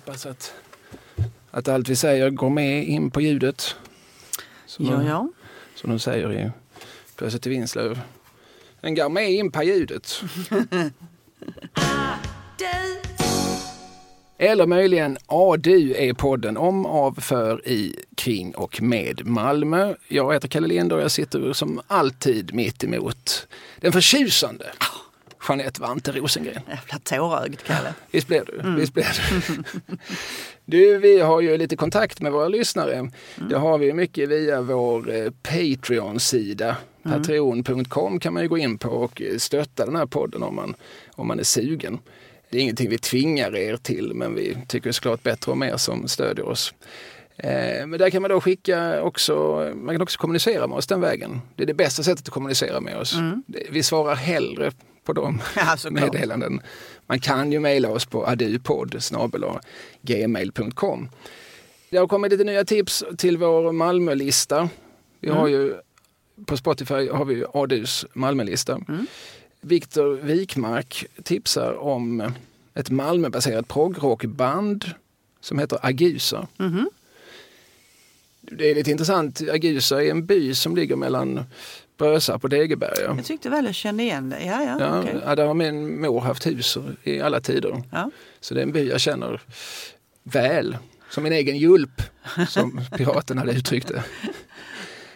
hoppas att, att allt vi säger går med in på ljudet. Som, Ja, de, ja. som de säger i Plötsligt i Vinslöv. Den går med in på ljudet. Eller möjligen ADU är podden om, av, för, i, kring och med Malmö. Jag heter Kalle Lind och jag sitter som alltid mitt emot den förtjusande Jeanette Vante Rosengren. Jävla tårögd, Kalle. Visst blev du? Visst blev du? du, vi har ju lite kontakt med våra lyssnare. Det har vi mycket via vår eh, Patreon-sida. Patreon.com kan man ju gå in på och eh, stötta den här podden om man, om man är sugen. Det är ingenting vi tvingar er till, men vi tycker såklart bättre om er som stödjer oss. Eh, Men där kan man då skicka också, man kan också kommunicera med oss den vägen. Det är det bästa sättet att kommunicera med oss. Det- Vi svarar hellre på de Ja, meddelanden. Man kan ju mejla oss på adupodd gmail.com. Det har kommit lite nya tips till vår Malmölista. Vi har ju på Spotify har vi Adus Malmölista. Viktor Wikmark tipsar om ett Malmöbaserat progrockband som heter Agusa. Det är lite intressant. Agusa är en by som ligger mellan Brösarp och Degeberga. Jag tyckte väl jag kände igen det. Ja, ja, Ja, okej. ja, där har min mor haft hus i alla tider. Ja. Så det är en by jag känner väl. Som min egen julp, som piraten hade uttryckt det.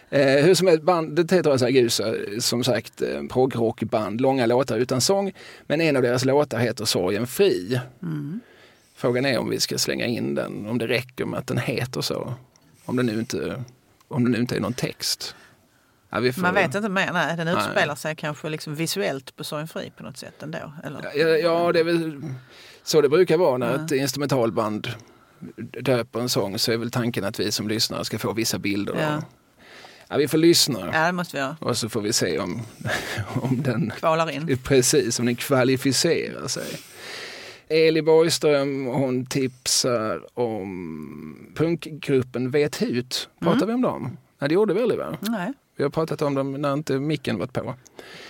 Eh, hur som helst, bandet heter alltså Agusa, som sagt eh, progrockband, långa låtar utan sång. Men en av deras låtar heter Sorgen fri. Frågan är om vi ska slänga in den, om det räcker med att den heter så. Om det nu inte, om det nu inte är någon text. Ja, Man vet inte mer. Nej, den Nej. utspelar sig kanske liksom visuellt på Sorgen Fri på något sätt ändå. Eller? Ja, ja, det är väl så det brukar vara när ett instrumentalband döper en sång så är väl tanken att vi som lyssnare ska få vissa bilder. Ja. Ja. Vi får lyssna Ja, det måste vi göra. och så får vi se om, om den Kvalar in. precis om den kvalificerar sig. Eli Borgström hon tipsar om punkgruppen Vet Hut. Pratar vi om dem? Nej, det gjorde vi aldrig va? Nej, Vi har pratat om dem när inte micken varit på.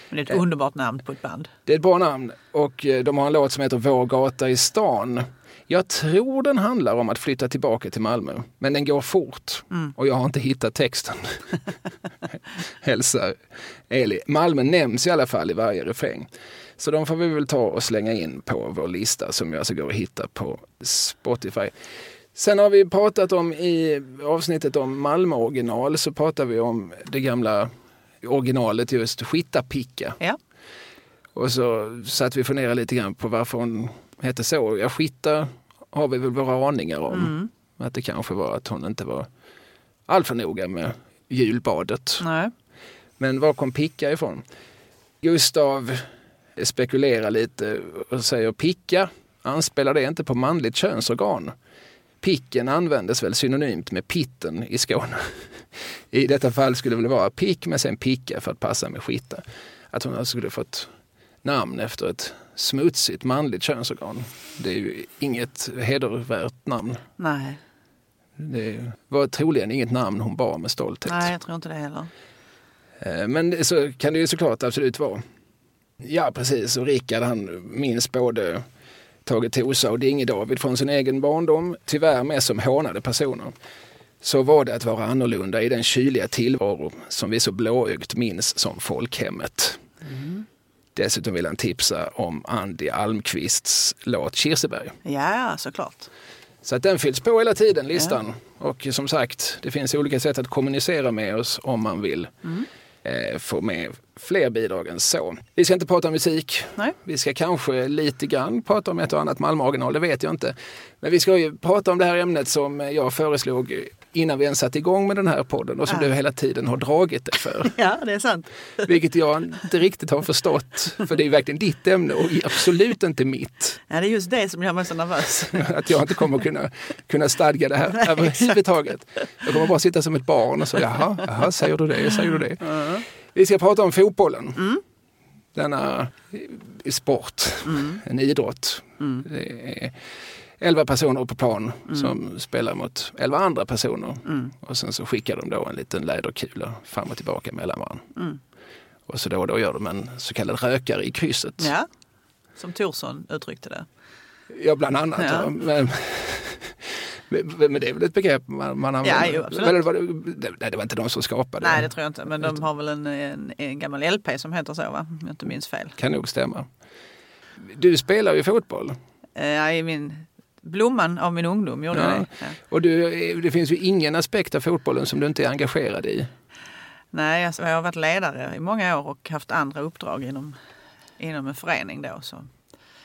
det är ett underbart namn på ett band. Det är ett bra namn och eh, de har en låt som heter Vår gata i stan. Jag tror den handlar om att flytta tillbaka till Malmö, men den går fort och jag har inte hittat texten. Hälsar Eli. Malmö nämns i alla fall i varje refräng. Så de får vi väl ta och slänga in på vår lista som jag alltså går att hitta på Spotify. Sen har vi pratat om i avsnittet om Malmö original så pratar vi om det gamla originalet just Skittapicka. Ja. Och så satt vi och funderade lite grann på varför hon hette så. Ja, Skitta har vi väl våra aningar om. Att det kanske var att hon inte var alltför noga med julbadet. Nej. Men var kom picka ifrån? Gustav spekulerar lite och säger picka, anspelar det inte på manligt könsorgan? Picken användes väl synonymt med pitten i Skåne. I detta fall skulle det väl vara pick med sen picka för att passa med skitta. Att hon alltså skulle fått namn efter ett smutsigt manligt könsorgan. Det är ju inget hedervärt namn. Nej. Det var troligen inget namn hon bar med stolthet. Nej, jag tror inte det heller. Eh, Men så kan det ju såklart absolut vara. Ja, precis. Och Rickard han minns både Tage Tosa och Dinge David från sin egen barndom. Tyvärr mest som hånade personer. Så var det att vara annorlunda i den kyliga tillvaro som vi så blåögt minns som folkhemmet. Dessutom vill han tipsa om Andy Almqvists låt Kirseberg. Ja, såklart. Så att den fylls på hela tiden, listan. Och som sagt, det finns olika sätt att kommunicera med oss om man vill eh, få med fler bidrag än så. Vi ska inte prata om musik. Nej. Vi ska kanske lite grann prata om ett och annat Malmö-original, det vet jag inte. Men vi ska ju prata om det här ämnet som jag föreslog innan vi ens satte igång med den här podden och som Ja. du hela tiden har dragit dig för. Ja, det är sant. Vilket jag inte riktigt har förstått. För det är verkligen ditt ämne och absolut inte mitt. Ja, det är just det som gör mig så nervös. Att jag inte kommer kunna, kunna stadga det här överhuvudtaget. Jag kommer bara sitta som ett barn och säga jaha, jaha säger du det, säger du det. Vi ska prata om fotbollen. Denna eh, sport, en idrott. Är elva personer på plan som spelar mot elva andra personer. Och sen så skickar de då en liten läderkula fram och tillbaka mellan varandra. Och så då och då gör de en så kallad rökare i krysset. Ja, som Thorsson uttryckte det. Ja, bland annat. Ja. Ja. Men, Men, det är väl ett begrepp man, man använder? jo, absolut. Eller var det, nej, det var inte de som skapade Nej, det tror jag inte. Men de har väl en, en, en gammal LP som heter så, va? Om jag inte minns fel. Kan nog stämma. Du spelar ju fotboll. Eh, I min blomman av min ungdom gjorde jag Ja. det. Ja. Och du, det finns ju ingen aspekt av fotbollen som du inte är engagerad i. Nej, alltså, jag har varit ledare i många år och haft andra uppdrag inom, inom en förening då. Så.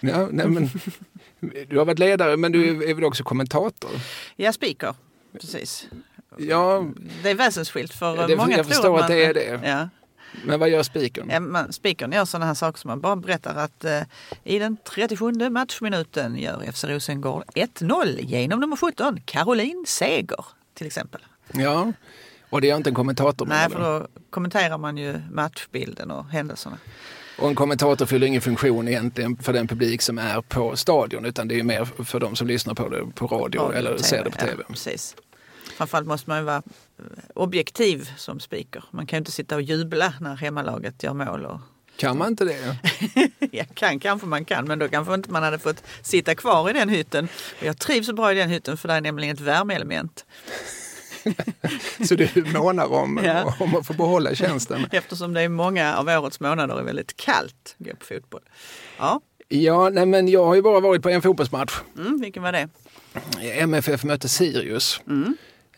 Ja, nej, men, du har varit ledare men du är väl också kommentator? Ja, speaker. Precis. Ja, Det är väsensskilt för Det- många jag tror förstår att, att det är det. Ja, men vad gör spikern? Man, speakern gör sådana här saker som man bara berättar att eh, i den 37 matchminuten gör FC Rosengård 1-0 genom nummer 17, Caroline Seger till exempel. Ja, och det är inte en kommentator Nej, med för då kommenterar man ju matchbilden och händelserna. Och en kommentator fyller ingen funktion egentligen för den publik som är på stadion utan det är mer för de som lyssnar på det på radio, Radio eller och ser det på tv. Ja, precis. Framförallt måste man ju vara eh, objektiv som speaker. Man kan ju inte sitta och jubla när hemmalaget gör mål. Och, Kan man inte det? ja, kan kanske man kan, men då kanske inte man hade fått sitta kvar i den hytten. Och Jag trivs så bra i den hytten för det är nämligen ett värmeelement. Så du månar om, Ja. om att få behålla tjänsten? Eftersom det är många av årets månader är väldigt kallt att gå på fotboll. Ja, Ja, nej, men jag har ju bara varit på en fotbollsmatch. mm, vilken var det? MFF mötte Sirius.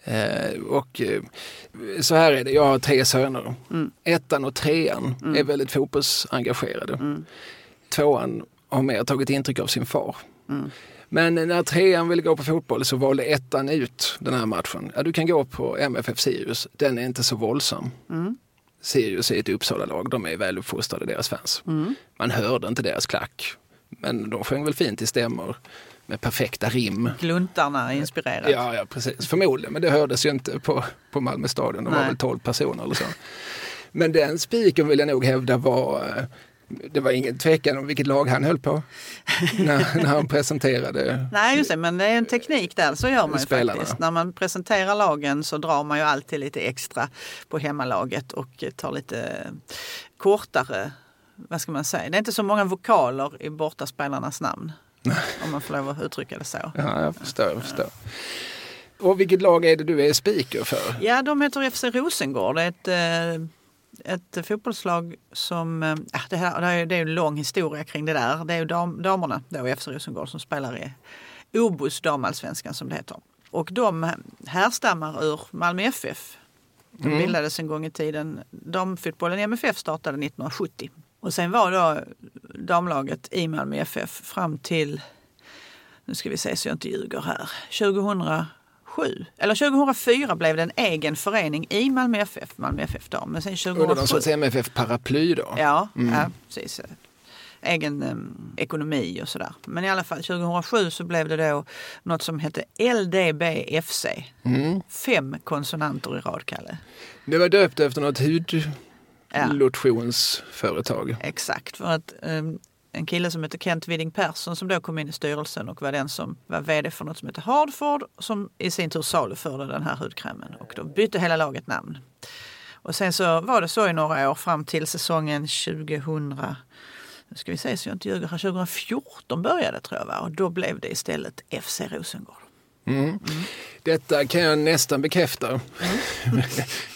Eh, och eh, så här är det, jag har tre söner. Ettan och trean är väldigt fotbollsengagerade. Tvåan har mer tagit intryck av sin far. Men när trean ville gå på fotboll så valde ettan ut den här matchen. Ja, du kan gå på MFF Sirius, den är inte så våldsam. Sirius är ett Uppsala-lag, de är väl uppfostrade, deras fans. Man hörde inte deras klack. Men de sjöng väl fint i stämmor med perfekta rim. Gluntarna inspirerat. Ja, ja, precis. Förmodligen, men det hördes ju inte på, på Malmö stadion. Det var väl 12 personer eller så. Men den spiken vill jag nog hävda var eh, det var ingen tvekan om vilket lag han höll på när, när han presenterade. Nej, just det, men det är en teknik där. Så gör man ju Spelarna. faktiskt. När man presenterar lagen så drar man ju alltid lite extra på hemmalaget och tar lite kortare, vad ska man säga, det är inte så många vokaler i bortaspelarnas namn. Om man får lov att uttrycka det så. Ja, jag förstår. Jag förstår. Och vilket lag är det du är speaker för? Ja, de heter FC Rosengård. Det är ett, eh, ett fotbollslag som... eh, Ja, det, här, det är det är ju en lång historia kring det där. Det är ju dam, damerna då i FC Rosengård som spelar i Obos damallsvenskan som det heter. Och de härstammar ur Malmö FF. De bildades en gång i tiden. Damfotbollen i MFF startade 1970. Och sen var då damlaget i Malmö FF fram till, nu ska vi se så jag inte ljuger här, 2007. Eller 2004 blev det en egen förening i Malmö FF, Malmö FF dam. Men sen Under någon 2007 sorts MFF-paraply då? Ja, ja precis. Egen em, ekonomi och sådär. Men i alla fall 2007 så blev det då något som hette LDBFC. Fem konsonanter i rad, Kalle. Det var döpt efter något Ja. hudlotionsföretag. Exakt, för att em, en kille som heter Kent Widding Persson som då kom in i styrelsen och var den som var vd för något som heter Hardford som i sin tur saluförde den här hudkrämen och då bytte hela laget namn. Och sen så var det så i några år fram till säsongen 2000 nu ska vi se så jag inte ljuger här, 2014 började tror jag va? och då blev det istället FC Rosengård. Detta kan jag nästan bekräfta.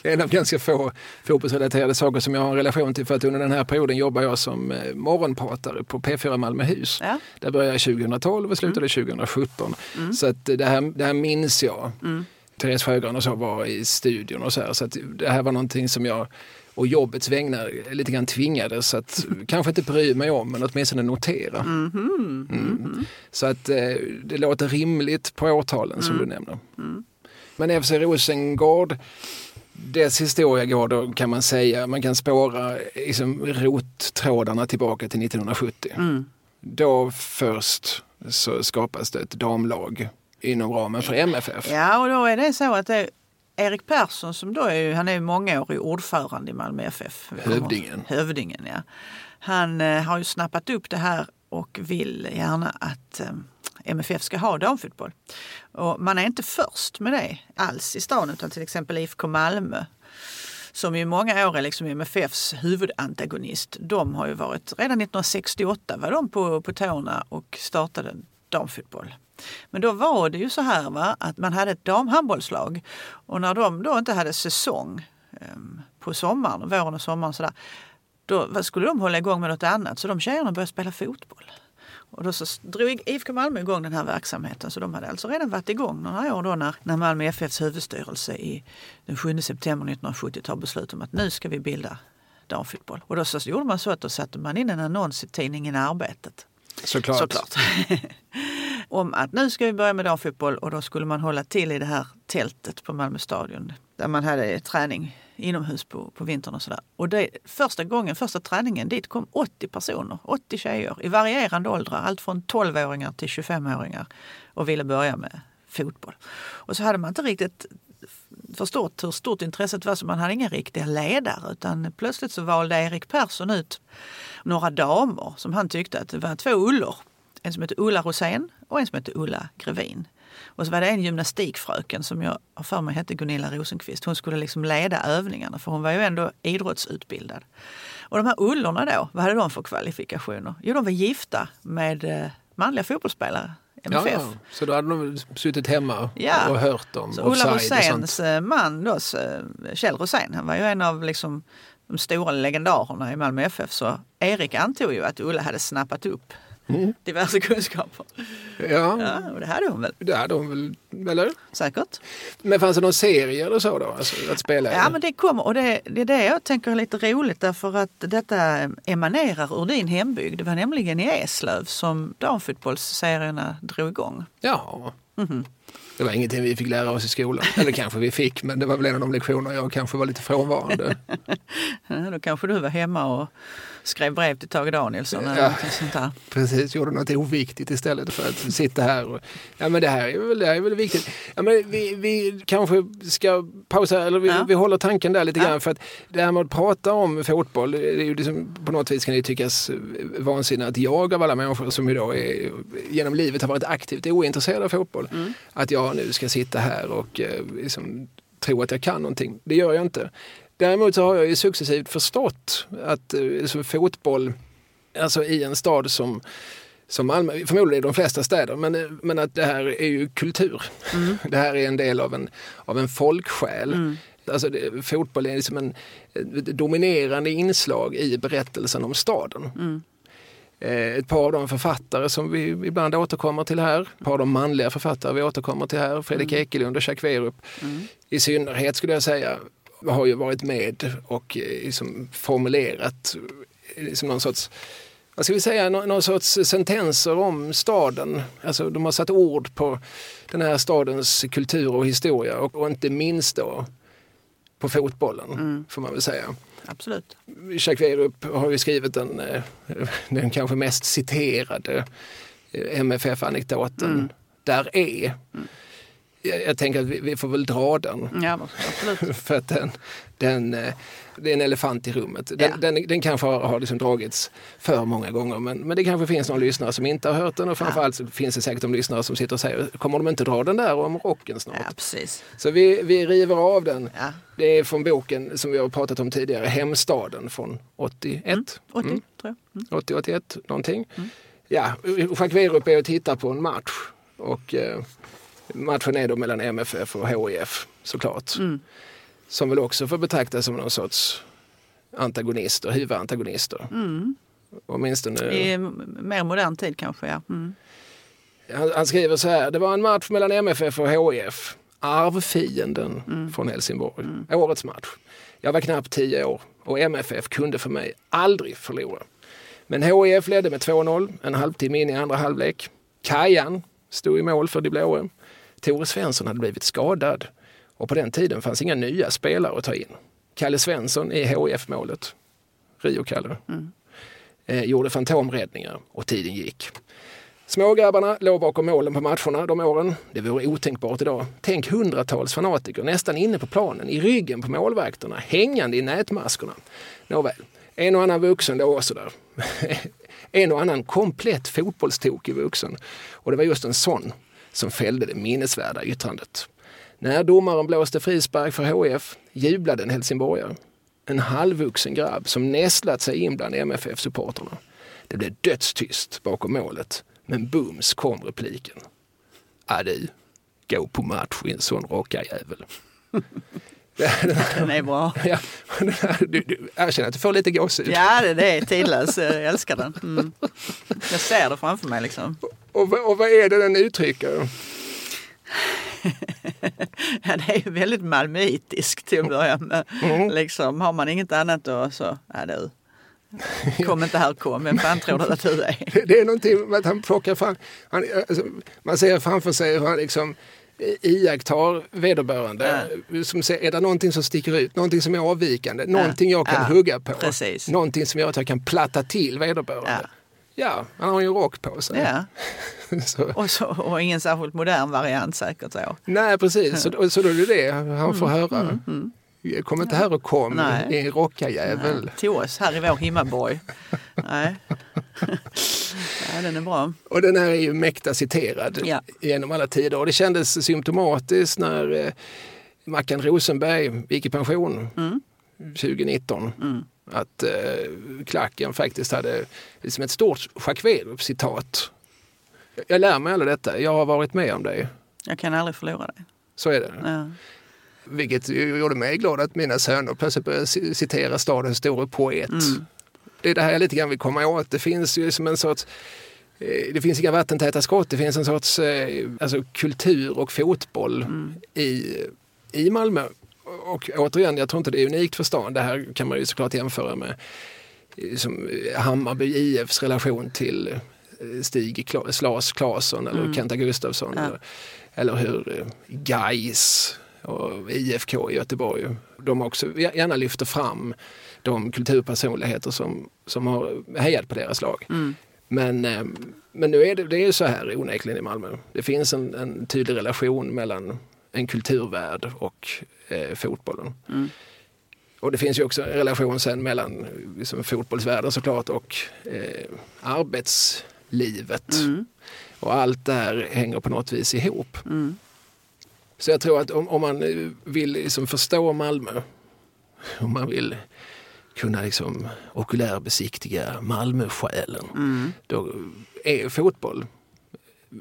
det är en av ganska få fotbollsrelaterade saker som jag har en relation till för att under den här perioden jobbar jag som eh, morgonpratare på P4 Malmöhus. Ja. Där började jag 2012 och slutade 2017. Så att det, här, det här minns jag. Therese Sjögran och så var i studion och så här. Så att det här var någonting som jag och jobbets vägnar lite grann tvingades att kanske inte bry mig om men åtminstone notera. Mm. Så att eh, det låter rimligt på årtalen som du nämner. Men FC Rosengård, dess historia går då kan man säga, man kan spåra liksom, rottrådarna tillbaka till 1970. Då först så skapas det ett damlag inom ramen för MFF. Ja, och då är det så att det Erik Persson som då är, han är mångårig ordförande i Malmö FF. Hövdingen. Hövdingen, ja. Han eh, har ju snappat upp det här och vill gärna att eh, MFF ska ha damfotboll. Och man är inte först med det alls i stan utan till exempel IFK Malmö som i många år är liksom MFFs huvudantagonist. De har ju varit, redan 1968 var de på, på tårna och startade damfotboll. Men då var det ju så här va, att man hade ett damhandbollslag och när de då inte hade säsong um, på sommaren, våren och sommaren sådär, då skulle de hålla igång med något annat så de tjejerna började spela fotboll. Och då så drog IFK Malmö igång den här verksamheten så de hade alltså redan varit igång några år då när, när Malmö FFs huvudstyrelse i den 7 september 1970 tar beslut om att nu ska vi bilda damfotboll. Och då så gjorde man så att då satte man in en annons i tidningen Arbetet. Såklart. Såklart. om att nu ska vi börja med damfotboll och då skulle man hålla till i det här tältet på Malmö stadion där man hade träning inomhus på, på vintern och sådär. Och det, första gången, första träningen, dit kom 80 personer, 80 tjejer i varierande åldrar, allt från 12-åringar till 25-åringar och ville börja med fotboll. Och så hade man inte riktigt förstått hur stort intresset var så man hade inga riktiga ledare utan plötsligt så valde Erik Persson ut några damer som han tyckte att det var två Ullor. En som hette Ulla Rosén och en som hette Ulla Grevin. Och så var det en gymnastikfröken som jag har för mig hette Gunilla Rosenqvist. Hon skulle liksom leda övningarna för hon var ju ändå idrottsutbildad. Och de här Ullorna då, vad hade de för kvalifikationer? Jo, de var gifta med eh, manliga fotbollsspelare. MFF. Ja, så då hade de suttit hemma ja. och hört om så Ulla Roséns eh, man då, Kjell Rosén, han var ju en av liksom de stora legendarerna i Malmö FF. Så Erik antog ju att Ulla hade snappat upp Mm. Diverse kunskaper. Ja. ja, och det hade hon väl? Det hade hon väl, eller? Säkert. Men fanns det någon serie eller så då? Alltså, att spela Ja, men det kommer och det, det är det jag tänker är lite roligt därför att detta emanerar ur din hembygd. Det var nämligen i Eslöv som damfotbollsserierna drog igång. Ja. Mm -hmm. Det var ingenting vi fick lära oss i skolan. Eller kanske vi fick, men det var väl en av de lektioner jag kanske var lite frånvarande. då kanske du var hemma och skrev brev till Tage Danielsson eller ja, sånt där. Precis, gjorde något oviktigt istället för att sitta här. Och, ja men det här är väl, det här är väl viktigt. Ja, men vi, vi kanske ska pausa, eller vi, ja. vi håller tanken där lite ja. grann. För att det här med att prata om fotboll, det är ju liksom, på något vis kan det tyckas vansinnigt att jag av alla människor som idag är, genom livet har varit aktivt ointresserad av fotboll, mm. att jag nu ska sitta här och eh, liksom, tro att jag kan någonting. Det gör jag inte. Däremot så har jag ju successivt förstått att alltså, fotboll, alltså i en stad som som Malmö, förmodligen i de flesta städer, men, men att det här är ju kultur. Mm. Det här är en del av en, av en folksjäl. Mm. Alltså det, fotboll är liksom en dominerande inslag i berättelsen om staden. Mm. Eh, ett par av de författare som vi ibland återkommer till här, ett par av de manliga författare vi återkommer till här, Fredrik mm. Ekelund och Jacques Werup. Mm. I synnerhet skulle jag säga har ju varit med och eh, liksom formulerat eh, liksom någon sorts vad ska vi säga, någon, sorts sentenser om staden. Alltså de har satt ord på den här stadens kultur och historia och, och inte minst då på fotbollen, mm. får man väl säga. Absolut. Jacques Werup har ju skrivit den, eh, den kanske mest citerade MFF-anekdoten mm. Där är. Mm jag, jag, tänker att vi, vi, får väl dra den. Ja, absolut. För att den, den, eh, det är en elefant i rummet. Den, ja. den, den kanske har, har liksom dragits för många gånger men, men det kanske finns någon lyssnare som inte har hört den och framförallt ja. finns det säkert de lyssnare som sitter och säger kommer de inte dra den där om rocken snart? Ja, precis. Så vi, vi river av den. Ja. Det är från boken som vi har pratat om tidigare, Hemstaden från 81. Mm. 80 mm. tror jag. Mm. 80, 81 någonting. Mm. Ja, Jacques Werup är och tittar på en match och eh, Matchen är då mellan MFF och HIF såklart. Mm. Som väl också får betraktas som någon sorts antagonister, huvudantagonister. Mm. Åtminstone... I mer modern tid kanske, ja. Mm. Han, han, skriver så här, det var en match mellan MFF och HIF. Arvfienden mm. från Helsingborg. Mm. Årets match. Jag var knappt tio år och MFF kunde för mig aldrig förlora. Men HIF ledde med 2-0 en halvtimme in i andra halvlek. Kajan stod i mål för de blåa. Tore Svensson hade blivit skadad och på den tiden fanns inga nya spelare att ta in. Kalle Svensson i HIF-målet, Rio-Kalle, mm. eh, gjorde fantomräddningar och tiden gick. Smågrabbarna låg bakom målen på matcherna de åren. Det vore otänkbart idag. Tänk hundratals fanatiker nästan inne på planen, i ryggen på målvakterna, hängande i nätmaskorna. Nåväl, en och annan vuxen då också där. en och annan komplett fotbollstokig vuxen. Och det var just en sån som fällde det minnesvärda yttrandet. När domaren blåste frispark för HF jublade en helsingborgare. En halvvuxen grabb som nästlat sig in bland MFF-supporterna. Det blev dödstyst bakom målet, men bums kom repliken. Äh du, gå på match i en sån rockarjävel. Den är bra. Ja, du, du, jag känner att du får lite gåshud. Ja, det, det är tidlös. Jag älskar den. Mm. Jag ser det framför mig liksom. Och, vad- och vad är det den uttrycker? Ja, det är ju väldigt malmöitiskt till att börja med. Mm. Liksom, har man inget annat då så, ja du. Kom inte här kom, vem fan tror du att du är? Det är någonting med att han plockar fram, han, alltså, man ser framför sig hur han liksom iakttar vederbörande. Som ser, är det någonting som sticker ut, någonting som är avvikande, någonting jag kan Ja, hugga på, precis. någonting som gör att jag kan platta till vederbörande. Ja. Ja, han har ju rock på sig. Ja. Så, Och, så, och ingen särskilt modern variant säkert så. nej, precis. Så, så då är det det han får höra. Kom inte här och kom, Mm, Nej. din rockarjävel. Nej, Till oss här i vår himmaborg. Nej. Ja, den är bra. Och den här är ju mäkta citerad Ja. genom alla tider. Och det kändes symptomatiskt när eh, Mackan Rosenberg gick i pension Mm. 2019. Att eh, klacken faktiskt hade liksom ett stort Jacques. Jag lär mig alla detta, jag har varit med om det. Jag kan aldrig förlora dig. Så är det. Ja. Vilket gjorde mig glad att mina söner plötsligt började ci- citera stadens store poet. Mm. Det är det här jag lite grann vill komma åt. Det finns ju som en sorts eh, det finns inga vattentäta skott. Det finns en sorts eh, alltså, kultur och fotboll Mm. i, i Malmö. Och återigen, jag tror inte det är unikt för stan. Det här kan man ju såklart jämföra med eh, som Hammarby IFs relation till Stig Kla- Slas Claesson eller Kenta Gustafsson. Mm. Ja. Eller, eller hur Gais och IFK i Göteborg, de också gärna lyfter fram de kulturpersonligheter som, som har hejat på deras lag. Mm. Men, eh, men nu är det, det är så här onekligen i Malmö. Det finns en, en tydlig relation mellan en kulturvärld och eh, fotbollen. Mm. Och det finns ju också en relation sen mellan liksom, fotbollsvärlden såklart och eh, arbetslivet. Mm. Och allt det här hänger på något vis ihop. Mm. Så jag tror att om, om man eh, vill liksom förstå Malmö, om man vill kunna liksom okulärbesiktiga Malmösjälen, Mm. då är fotboll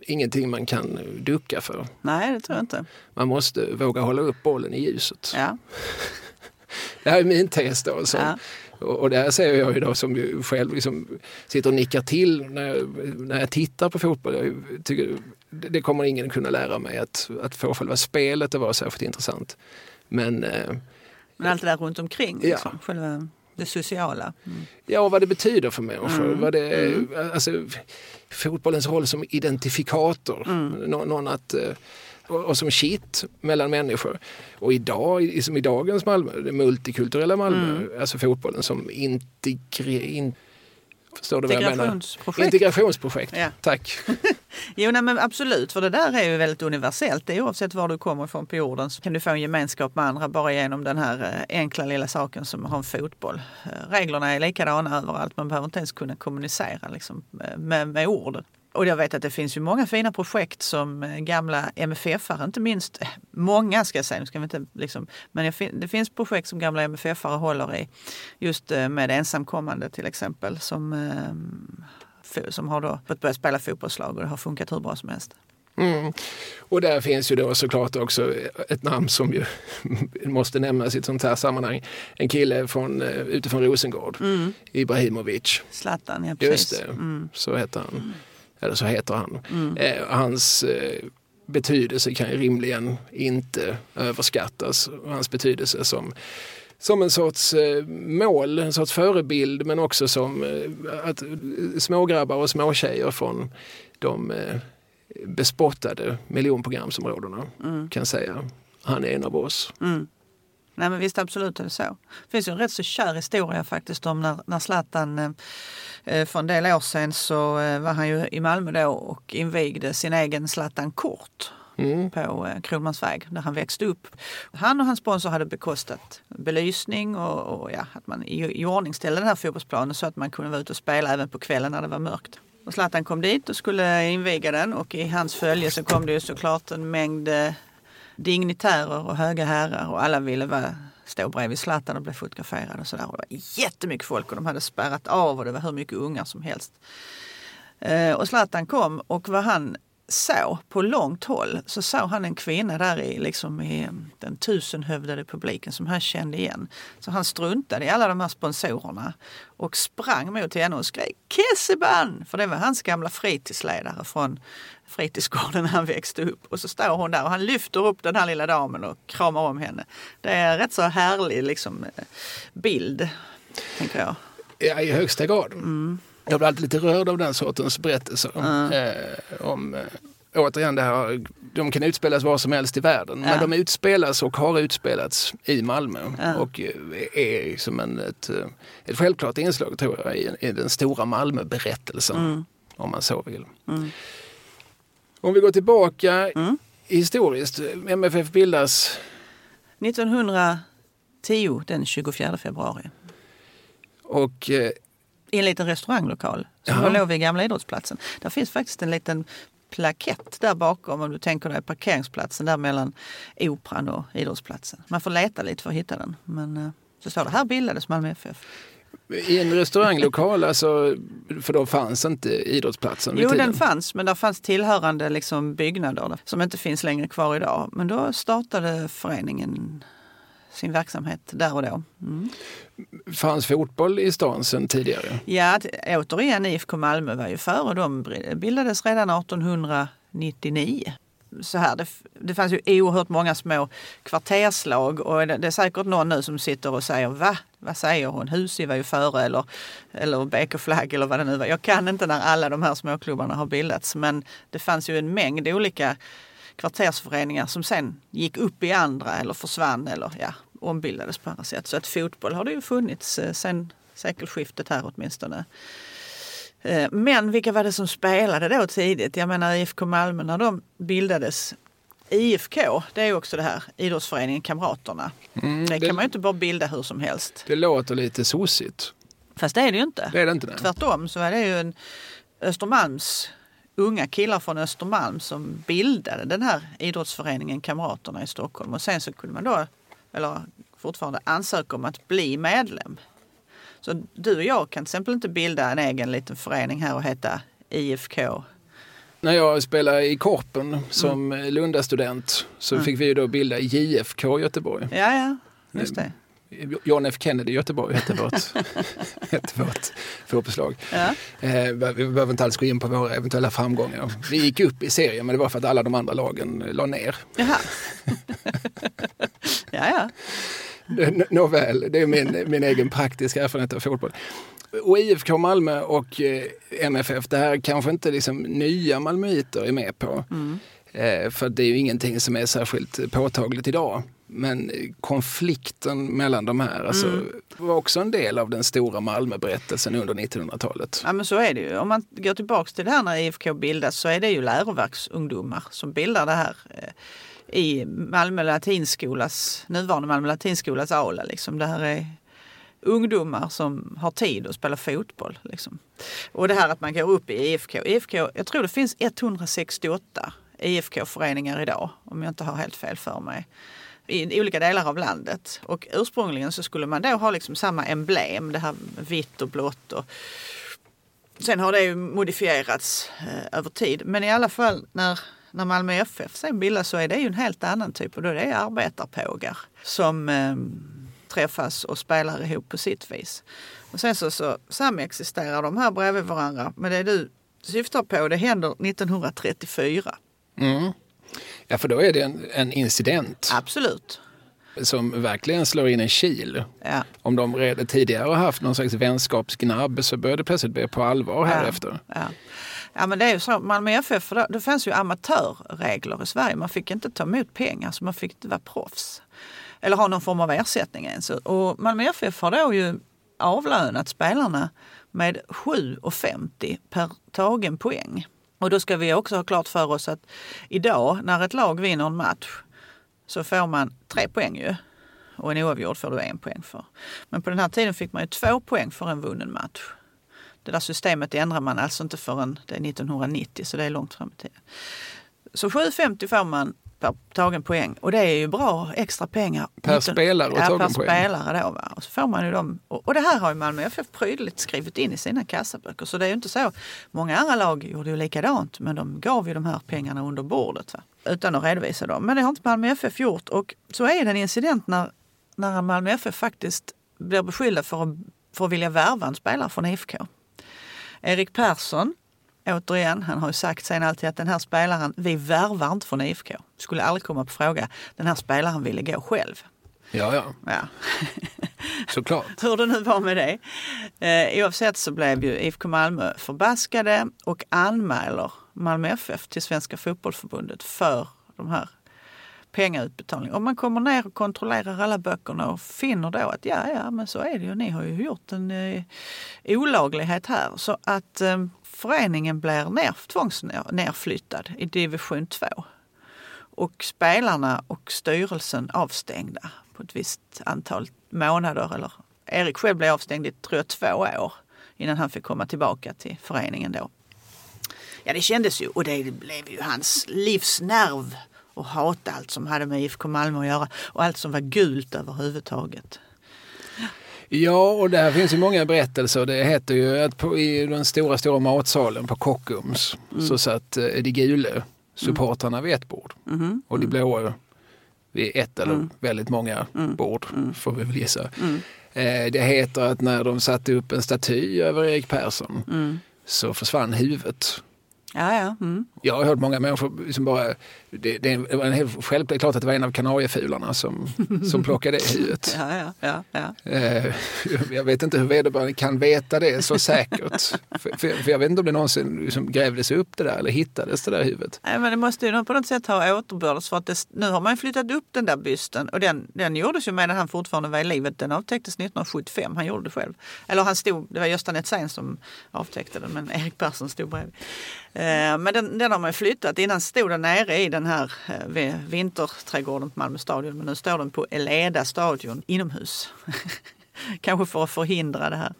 ingenting man kan ducka för. Nej, det tror jag inte. Man måste våga hålla upp bollen i ljuset. Ja. Det här är min tes då. Som, Ja. Och, och det här säger jag ju då som ju själv liksom sitter och nickar till när jag, när jag tittar på fotboll. Jag tycker, det, det kommer ingen kunna lära mig att, att få själva spelet att vara särskilt intressant. Men eh, Men allt det där runt omkring, Ja. liksom. själva det sociala. Mm. ja, vad det betyder för människor. Mm. Vad det, alltså, fotbollens roll som identifikator. Mm. Nå, någon att, eh, och, som kitt mellan människor. Och idag, som i dagens Malmö, det multikulturella Malmö, Mm. alltså fotbollen som integre, in, Förstår du vad jag menar? Integrationsprojekt. Integrationsprojekt. Ja. Tack. Jo, nej, men absolut, för det där är ju väldigt universellt. Det är oavsett var du kommer ifrån på jorden så kan du få en gemenskap med andra bara genom den här eh, enkla lilla saken som har en fotboll. Eh, Reglerna är likadana överallt, man behöver inte ens kunna kommunicera liksom, eh, med, med ord. Och jag vet att det finns ju många fina projekt som eh, gamla MFF-are, inte minst, eh, många ska jag säga, nu ska vi inte liksom, men det finns projekt som gamla MFF-are håller i, just eh, med ensamkommande till exempel, som, som har då fått börja spela fotbollslag och det har funkat hur bra som helst. Mm. Och där finns ju då såklart också ett namn som ju måste nämnas i ett sånt här sammanhang. En kille från, utifrån Rosengård, Ibrahimovic. Zlatan, ja precis. Just det, Mm. så heter han. Eller så heter han. Mm. Eh, hans eh, betydelse kan ju rimligen inte överskattas. Hans betydelse som, som en sorts eh, mål, en sorts förebild men också som eh, att smågrabbar och småtjejer från de eh, bespottade miljonprogramsområdena Mm. kan säga han är en av oss. Mm. Nej men visst absolut är det så. Det finns ju en rätt så kär historia faktiskt om när, när Zlatan eh, eh, för en del år sedan så eh, var han ju i Malmö då och invigde sin egen Zlatan Kort Mm. på eh, Kronmansväg där han växte upp. Han och hans sponsor hade bekostat belysning och, och ja, att man i, i ordningställde den här fotbollsplanen så att man kunde vara ute och spela även på kvällen när det var mörkt. Och Zlatan kom dit och skulle inviga den och i hans följe så kom det ju såklart en mängd eh, dignitärer och höga herrar och alla ville vara, stå bredvid Zlatan och bli fotograferade och sådär. Det var jättemycket folk och de hade spärrat av och det var hur mycket ungar som helst. Eh, och Zlatan kom och vad han såg på långt håll så såg han en kvinna där i, liksom i den tusenhövdade publiken som han kände igen. Så han struntade i alla de här sponsorerna och sprang mot henne och skrek Kesseban! För det var hans gamla fritidsledare från fritidsgården när han växte upp. Och så står hon där och han lyfter upp den här lilla damen och kramar om henne. Det är en rätt så härlig liksom, bild, tänker jag. Ja, i högsta grad. Mm. Jag blir alltid lite rörd av den sortens berättelser. Mm. Eh, om, eh, återigen, det här, de kan utspelas var som helst i världen. Ja. Men de utspelas och har utspelats i Malmö. Ja. Och eh, är som en, ett, eh, ett självklart inslag tror jag i, i den stora Malmöberättelsen. Mm. Om man så vill. Mm. Om vi går tillbaka mm. historiskt. MFF bildas? 1910 den 24 februari. Och eh, i en liten restauranglokal som Jaha. låg vid gamla idrottsplatsen. Där finns faktiskt en liten plakett där bakom om du tänker dig parkeringsplatsen där mellan Operan och idrottsplatsen. Man får leta lite för att hitta den. Men eh, så står det här bildades Malmö FF. I en restauranglokal, alltså, för då fanns inte idrottsplatsen? Jo, den fanns, men där fanns tillhörande liksom byggnader som inte finns längre kvar idag. Men då startade föreningen sin verksamhet där och då. Mm. Fanns fotboll i stan sedan tidigare? Ja, återigen IFK Malmö var ju före. De bildades redan 1899 så här, det, det fanns ju oerhört många små kvarterslag och det, det, är säkert någon nu som sitter och säger va? Vad säger hon? Husi var ju före eller, eller BK Flagg eller vad det nu var. Jag kan inte när alla de här småklubbarna har bildats men det fanns ju en mängd olika kvartersföreningar som sen gick upp i andra eller försvann eller ja, ombildades på andra sätt. Så att fotboll har det ju funnits eh, sen sekelskiftet här åtminstone. Eh, men vilka var det som spelade då tidigt? Jag menar IFK Malmö när de bildades. IFK, det är också det här idrottsföreningen Kamraterna. Mm, det, det kan man ju inte bara bilda hur som helst. Det låter lite sossigt. Fast det är det ju inte. Det är det inte nej. Tvärtom så är det ju en Östermalms unga killar från Östermalm som bildade den här idrottsföreningen Kamraterna i Stockholm. Och sen så kunde man då, eller fortfarande ansöka om att bli medlem. Så du och jag kan till exempel inte bilda en egen liten förening här och heta IFK. När jag spelade i Korpen som mm. Lundastudent så mm. fick vi då bilda JFK Göteborg. Ja, ja, just det. John F Kennedy Göteborg hette vårt, hette vårt fotbollslag. Ja. Eh, vi behöver inte alls gå in på våra eventuella framgångar. Vi gick upp i serien men det var för att alla de andra lagen la ner. Jaha. ja, ja. Nåväl, det är min, min egen praktiska erfarenhet av fotboll. Och IFK Malmö och eh, MFF, det här kanske inte liksom nya malmöiter är med på. Mm. Eh, för det är ju ingenting som är särskilt påtagligt idag. Men konflikten mellan de här alltså, mm. var också en del av den stora Malmöberättelsen under 1900-talet. Ja men så är det ju. Om man går tillbaks till det här när IFK bildas så är det ju läroverksungdomar som bildar det här eh, i Malmö latinskolas, nuvarande Malmö latinskolas aula. Liksom. Det här är ungdomar som har tid att spela fotboll. Liksom. Och det här att man går upp i IFK. IFK jag tror det finns 168 IFK-föreningar idag, om jag inte har helt fel för mig i olika delar av landet. Och ursprungligen så skulle man då ha liksom samma emblem, det här vitt och blått. Och sen har det ju modifierats eh, över tid. Men i alla fall när när Malmö FF sen bildas så är det ju en helt annan typ och då är det arbetarpågar som eh, träffas och spelar ihop på sitt vis. Och sen så, så samexisterar de här bredvid varandra. Men det du syftar på det händer 1934. Mm. Ja, för då är det en, en incident. Absolut som verkligen slår in en kil. Ja. Om de redan tidigare har haft någon slags vänskapsgnabb så börjar det plötsligt bli på allvar här ja. efter. Ja. Ja men det är ju så, Malmö FF, det, det fanns ju amatörregler i Sverige. Man fick inte ta emot pengar så man fick inte vara proffs. Eller ha någon form av ersättning ens. Och Malmö FF har då ju avlönat spelarna med 7,50 per tagen poäng. Och då ska vi också ha klart för oss att idag när ett lag vinner en match så får man tre poäng ju. Och en oavgjord får du en poäng för. Men på den här tiden fick man ju två poäng för en vunnen match. Det där systemet ändrar man alltså inte förrän det är 1990 så det är långt fram i tiden. Så 7,50 får man tagen poäng. Och det är ju bra extra pengar. Per 19 spelare och ja, tagen per poäng. spelare då. Va? Och, så får man ju dem. Och, och det här har ju Malmö FF prydligt skrivit in i sina kassaböcker. Så det är ju inte så. Många andra lag gjorde ju likadant men de gav ju de här pengarna under bordet. Va? Utan att redovisa dem. Men det har inte Malmö FF gjort. Och så är det en incident när, när Malmö FF faktiskt blir beskyllda för att, för att vilja värva en spelare från IFK. Erik Persson, återigen, han har ju sagt sen alltid att den här spelaren, vi värvar inte från IFK. Skulle aldrig komma på fråga. Den här spelaren ville gå själv. Ja, ja, Ja. såklart. Hur det nu var med det. Eh, oavsett så blev ju IFK Malmö förbaskade och anmäler Malmö FF till Svenska Fotbollförbundet för de här pengautbetalningarna. Om man kommer ner och kontrollerar alla böckerna och finner då att ja, ja, men så är det ju. Ni har ju gjort en eh, olaglighet här. Så att eh, föreningen blir ner, tvångsnerflyttad i division 2. Och spelarna och styrelsen avstängda på ett visst antal månader. Eller Erik själv blev avstängd i tror jag, två år innan han fick komma tillbaka till föreningen då. Ja, det kändes ju och det blev ju hans livsnerv att hata allt som hade med IFK Malmö att göra och allt som var gult överhuvudtaget. Ja, och där finns ju många berättelser. Det heter ju att på, i den stora, stora matsalen på Kockums så satt eh, de gule supportrarna vid ett bord Mhm. och de blåa vid ett eller väldigt många bord, får vi väl gissa. Eh, Det heter att när de satte upp en staty över Erik Persson så försvann huvudet. Ja, ja. Mm. Jag har hört många människor som bara, det, det var en helt självklart klart att det var en av kanariefularna som, som plockade huvudet. ja, ja, ja. Eh, Jag vet inte hur vederbörande kan veta det så säkert. För, för för jag vet inte om det någonsin liksom grävdes upp det där eller hittades det där huvudet. Nej, men det måste ju på något sätt ha återbördats för att det, nu har man flyttat upp den där bysten och den, den gjordes ju medan han fortfarande var i livet. Den avtäcktes 1975, han gjorde det själv. Eller han stod, det var Gösta Netzén som avtäckte den men Erik Persson stod bredvid. Eh, men den, den har man ju flyttat. Innan stod den nere i den här eh, vinterträdgården på Malmö stadion men nu står den på Eleda stadion inomhus. Kanske för att förhindra det här.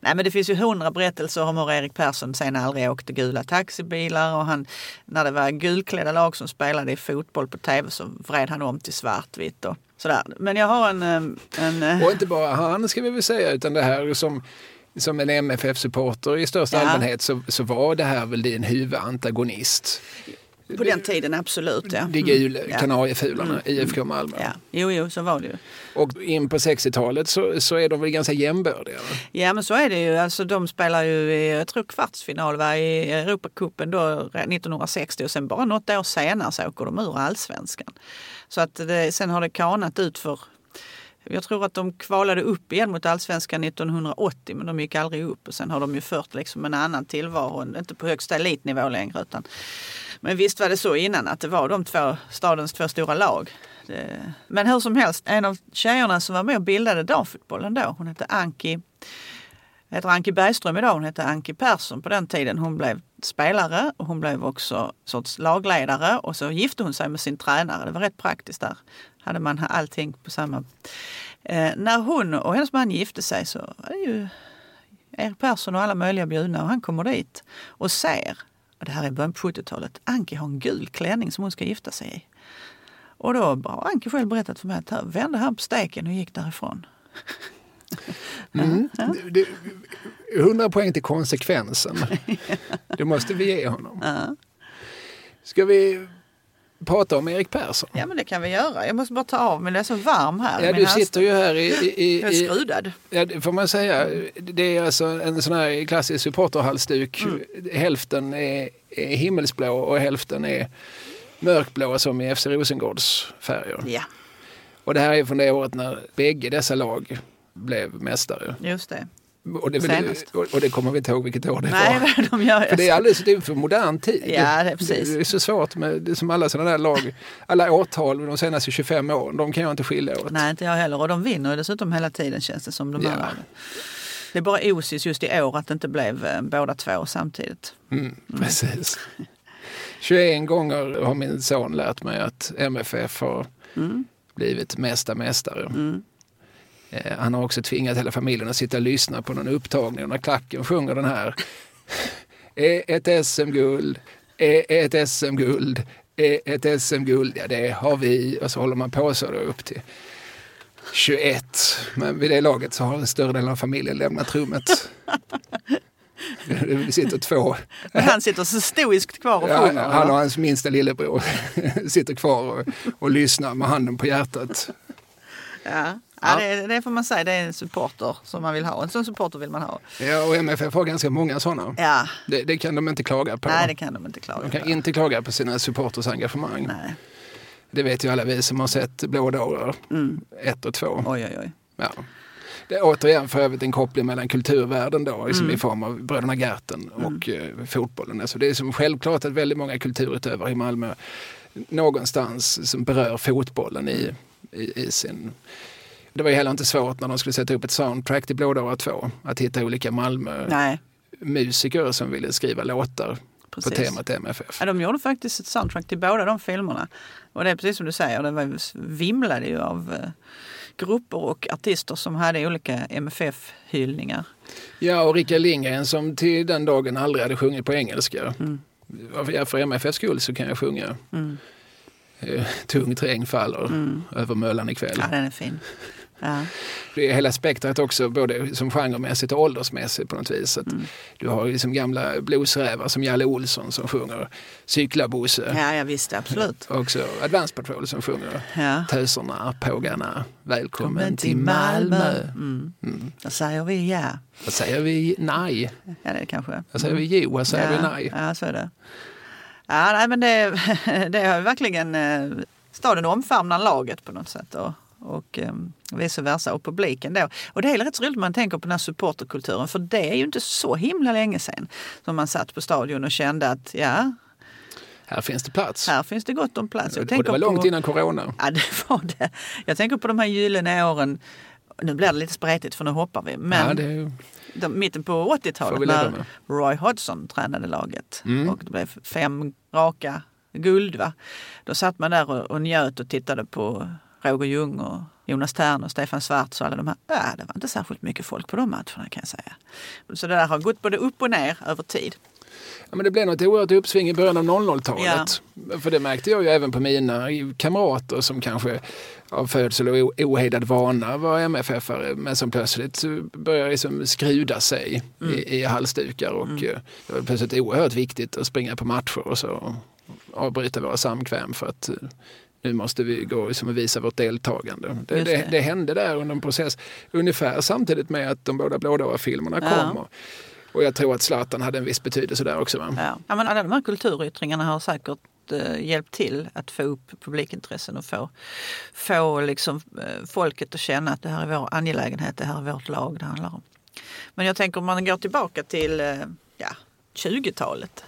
Nej men det finns ju hundra berättelser om hur Erik Persson sen aldrig åkte gula taxibilar och han, när det var gulklädda lag som spelade i fotboll på tv så vred han om till svartvitt och sådär. Men jag har en... Eh, en Och inte bara han ska vi väl säga utan det här som, som en MFF-supporter i största Ja. allmänhet så, så var det här väl din huvudantagonist. på den tiden absolut ja. De gula Ja. kanariefularna, IFK Malmö. Ja, jo, jo, så var det ju. Och in på 60-talet så, så är de väl ganska jämbördiga. va? Ja men så är det ju. Alltså, de spelar ju i, jag tror kvartsfinal va, i Europacupen då 1960 och sen bara något år senare så åker de ur allsvenskan. Så att det, sen har det kanat ut för jag tror att de kvalade upp igen mot allsvenskan 1980 men de gick aldrig upp och sen har de ju fört liksom en annan tillvaro, inte på högsta elitnivå längre. Utan, men visst var det så innan att det var de två, stadens två stora lag. Det, men hur som helst, en av tjejerna som var med och bildade damfotbollen då, hon hette Anki heter Anki Bergström idag, hon hette Anki Persson på den tiden. Hon blev spelare och hon blev också sorts lagledare och så gifte hon sig med sin tränare. Det var rätt praktiskt där. Hade man allting på samma... Eh, när hon och hennes man gifte sig så är det ju Erik Persson och alla möjliga bjudna och han kommer dit och ser, och det här är början på 70-talet, Anki har en gul klänning som hon ska gifta sig i. Och då har Anki själv berättat för mig att här vände han på steken och gick därifrån. Mm. Det, 100 poäng till konsekvensen. Det måste vi ge honom. Ska vi prata om Erik Persson? Ja men det kan vi göra. Jag måste bara ta av mig, det är så varm här. Ja, du sitter ju här i... i, Jag är i, i skrudad. ja, det får man säga. Det är alltså en sån här klassisk supporterhalsduk. Mm. Hälften är, är himmelsblå och hälften är mörkblå som i FC Rosengårds färger. Ja, Och det här är från det året när bägge dessa lag blev mästare. just det. Och det, Senast. och, det kommer vi inte ihåg vilket år det Nej, var. de gör. För det är alldeles det är för modern tid. Ja, det är precis. Det är så svårt med det som alla sådana där lag. Alla årtal de senaste 25 åren, de kan jag inte skilja åt. Nej, inte jag heller. Och de vinner dessutom hela tiden känns det som. De Ja. här lagen. Det är bara osis just i år att det inte blev eh, båda två samtidigt. Mm, precis. 21 gånger har min son lärt mig att MFF har Mm. blivit mesta mästare. Mm. Eh, Han har också tvingat hela familjen att sitta och lyssna på någon upptagning när klacken sjunger den här. Är ett SM-guld, är ett SM-guld, är ett SM-guld? Ja, det har vi. Och så håller man på så då upp till 21. Men vid det laget så har större delen av familjen lämnat rummet. Det sitter två. Men han sitter så stoiskt kvar och Ja, sjunger. han och hans minsta lillebror sitter kvar och, och lyssnar med handen på hjärtat. Ja. Ja, det, det får man säga, det är en supporter som man vill ha. En sån supporter vill man ha. Ja, och MFF har ganska många sådana. Ja, Det, det kan de inte klaga på. nej det kan de inte klaga De kan på. inte klaga på sina supporters engagemang. Nej. Det vet ju alla vi som har sett Blå dårar Mm. 1 och 2. Oj, oj, oj. Ja. Det är återigen för övrigt en koppling mellan kulturvärlden då, liksom Mm. i form av Bröderna Gerten och eh, fotbollen. Alltså det är som självklart att väldigt många kulturutövare i Malmö någonstans som berör fotbollen i, i, i sin... Det var ju heller inte svårt när de skulle sätta upp ett soundtrack till Blådåra 2 att hitta olika Malmö-musiker Nej, som ville skriva låtar på precis. temat MFF. Ja, de gjorde faktiskt ett soundtrack till båda de filmerna. Och det är precis som du säger, det var, vimlade ju av eh, grupper och artister som hade olika MFF-hyllningar. Ja, och Rickard Lindgren som till den dagen aldrig hade sjungit på engelska. Mm. För MFFs skull så kan jag sjunga Mm. eh, Tungt regn faller Mm. över Möllan ikväll. Ja, den är fin. Ja. Det är hela spektrat också, både som genremässigt och åldersmässigt på något vis. Mm. Du har liksom gamla bluesrävar som Jalle Olsson som sjunger Cykla Bosse. ja, jag visste absolut. Och också Advance Patrol som sjunger Ja. Töserna, pågarna, välkommen Välkommen till Malmö. Mm. Mm. Då säger vi ja. Vad säger vi nej? Ja, det kanske. Vad säger vi jo? Vad säger ja. vi nej? Ja, så är det. Ja, nej, men det, det har ju verkligen eh, staden omfamnar laget på något sätt. Och, och eh, vice versa. Och publiken då. Och det är rätt så roligt man tänker på den här supporterkulturen. För det är ju inte så himla länge sedan som man satt på stadion och kände att ja, Här finns det plats. här finns det gott om plats. Jag och det var långt på, innan corona. Ja, det var det. Jag tänker på de här gyllene åren. Nu blir det lite spretigt för nu hoppar vi. Men Ja, det de, mitten på Får vi 80-talet leva när. Roy Hodgson tränade laget Mm. och det blev fem raka guld. Va? Då satt man där och, och njöt och tittade på Roger Ljung och Jonas Tern och Stefan Svarts och alla de här. Ja, det var inte särskilt mycket folk på de matcherna kan jag säga. Så det där har gått både upp och ner över tid. ja, men det blev något oerhört uppsving i början av 00-talet. För det märkte jag ju även på mina kamrater som kanske av födsel och ohejdad vana var MFF-are men som plötsligt började liksom skruda sig Mm. i, i halsdukar och eh, det var plötsligt oerhört viktigt att springa på matcher och så avbryta våra samkväm för att eh, nu måste vi gå och visa vårt deltagande. Det, Just det. det. Det, hände där under en process ungefär samtidigt med att de båda Blådåra-filmerna Ja. kom. Och, och jag tror att Zlatan hade en viss betydelse där också. Va? Ja. Ja, men alla de här kulturyttringarna har säkert eh, hjälpt till att få upp publikintressen och få, få liksom, eh, folket att känna att det här är vår angelägenhet, det här är vårt lag det handlar om. Men jag tänker om man går tillbaka till eh, ja, 20-talet.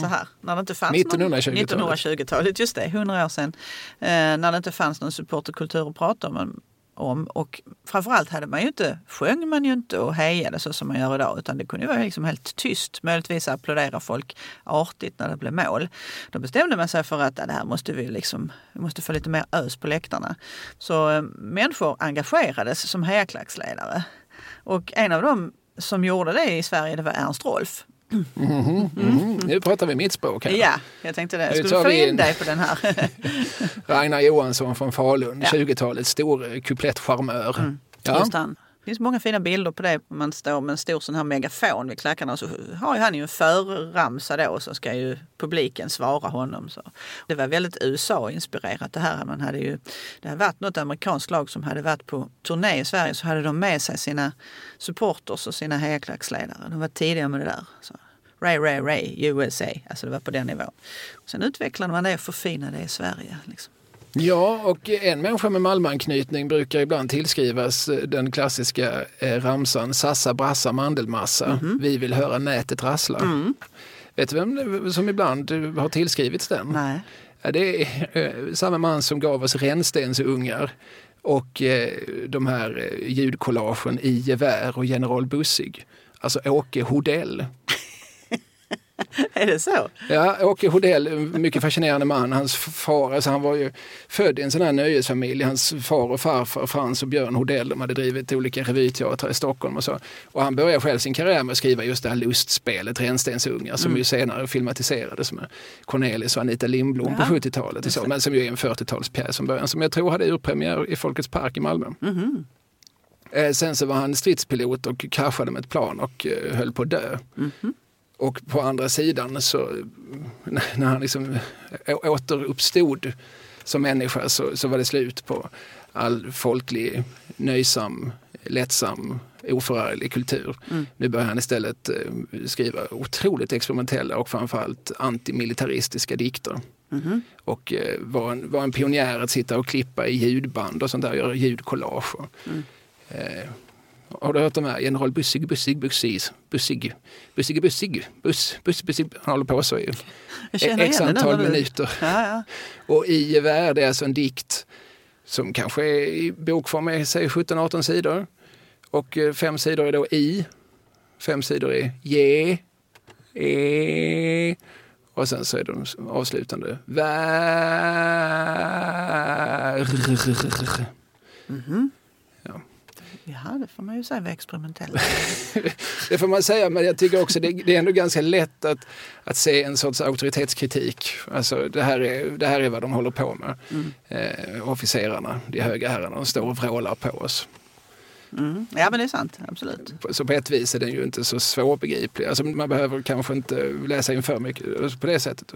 Så här, när det inte fanns 1920-talet. Någon, 1920-talet, just det, 100 år sedan. Eh, när det inte fanns någon supporterkultur att prata om. om. Och framförallt hade man ju inte, sjöng man ju inte och hejade så som man gör idag. Utan det kunde ju vara liksom helt tyst. Möjligtvis applådera folk artigt när det blev mål. Då bestämde man sig för att ja, det här måste vi liksom, vi måste få lite mer ös på läktarna. Så eh, människor engagerades som hejaklacksledare. Och en av dem som gjorde det i Sverige det var Ernst Rolf. Mm. Nu pratar vi mitt språk här. Ja, jag tänkte det. Skulle få in dig på den här. Ragnar Johansson från Falun, Ja. 20-talets stor kuplettcharmör. Ja. Det finns många fina bilder på det. Man står med en stor sån här megafon vid klackarna och så har ju han ju en förramsa då och så ska ju publiken svara honom. Så. Det var väldigt USA-inspirerat det här. Man hade ju, det hade varit något amerikanskt lag som hade varit på turné i Sverige så hade de med sig sina supporters och sina hejaklacksledare. De var tidiga med det där. Så. Ray, Ray, Ray, USA. Alltså det var på den nivån. Sen utvecklade man det och förfinade det i Sverige. Liksom ja, och en människa med Malmöanknytning brukar ibland tillskrivas eh, den klassiska eh, ramsan Sassa brassa mandelmassa. Mhm. Vi vill höra nätet rassla. Mm. Vet du vem som ibland eh, har tillskrivits den? Nej. Ja, det är samma man som gav oss rännstensungar och de här ljudkollagen i gevär och general Bussig. Alltså Åke Hodell. är det så? Ja, Åke Hodell, mycket fascinerande man. Hans far, alltså han var ju född i en sån här nöjesfamilj. Hans far och farfar, Frans och Björn Hodell, de hade drivit olika revyteatrar i Stockholm och så. Och han började själv sin karriär med att skriva just det här lustspelet Rännstensungar som mm. ju senare filmatiserades med Cornelis och Anita Lindblom ja. på 70-talet. Så, men som ju är en 40-talspjäs från början som jag tror hade urpremiär i Folkets park i Malmö. Mm. Sen så var han stridspilot och kraschade med ett plan och eh, höll på att dö. Mm. Och på andra sidan så när han liksom återuppstod som människa så, så var det slut på all folklig, nöjsam, lättsam, oförarglig kultur. Mm. Nu börjar han istället eh, skriva otroligt experimentella och framförallt antimilitaristiska dikter. Mm. Och eh, var, en, var en pionjär att sitta och klippa i ljudband och sånt där, göra ljudcollage. Mm. Har du hört de här? General Bussig, Bussig, Bussig, Bussig, Bussig, Bussig, Buss, Buss, Bussig. Han håller på så i x antal minuter. Ja, ja. Och i gevär, det är alltså en dikt som kanske är i bokform är säg 17-18 sidor. Och eh, fem sidor är då i, fem sidor är ge, e, och sen så är de avslutande vär. Mm -hmm. Ja, det får man ju säga var experimentella. det får man säga, men jag tycker också det, det är ändå ganska lätt att, att se en sorts auktoritetskritik. Alltså det här är, det här är vad de håller på med. Mm. Eh, officerarna, de höga herrarna, de står och vrålar på oss. Mm. Ja men det är sant, absolut. Så på ett vis är den ju inte så svårbegriplig. Alltså, man behöver kanske inte läsa in för mycket på det sättet.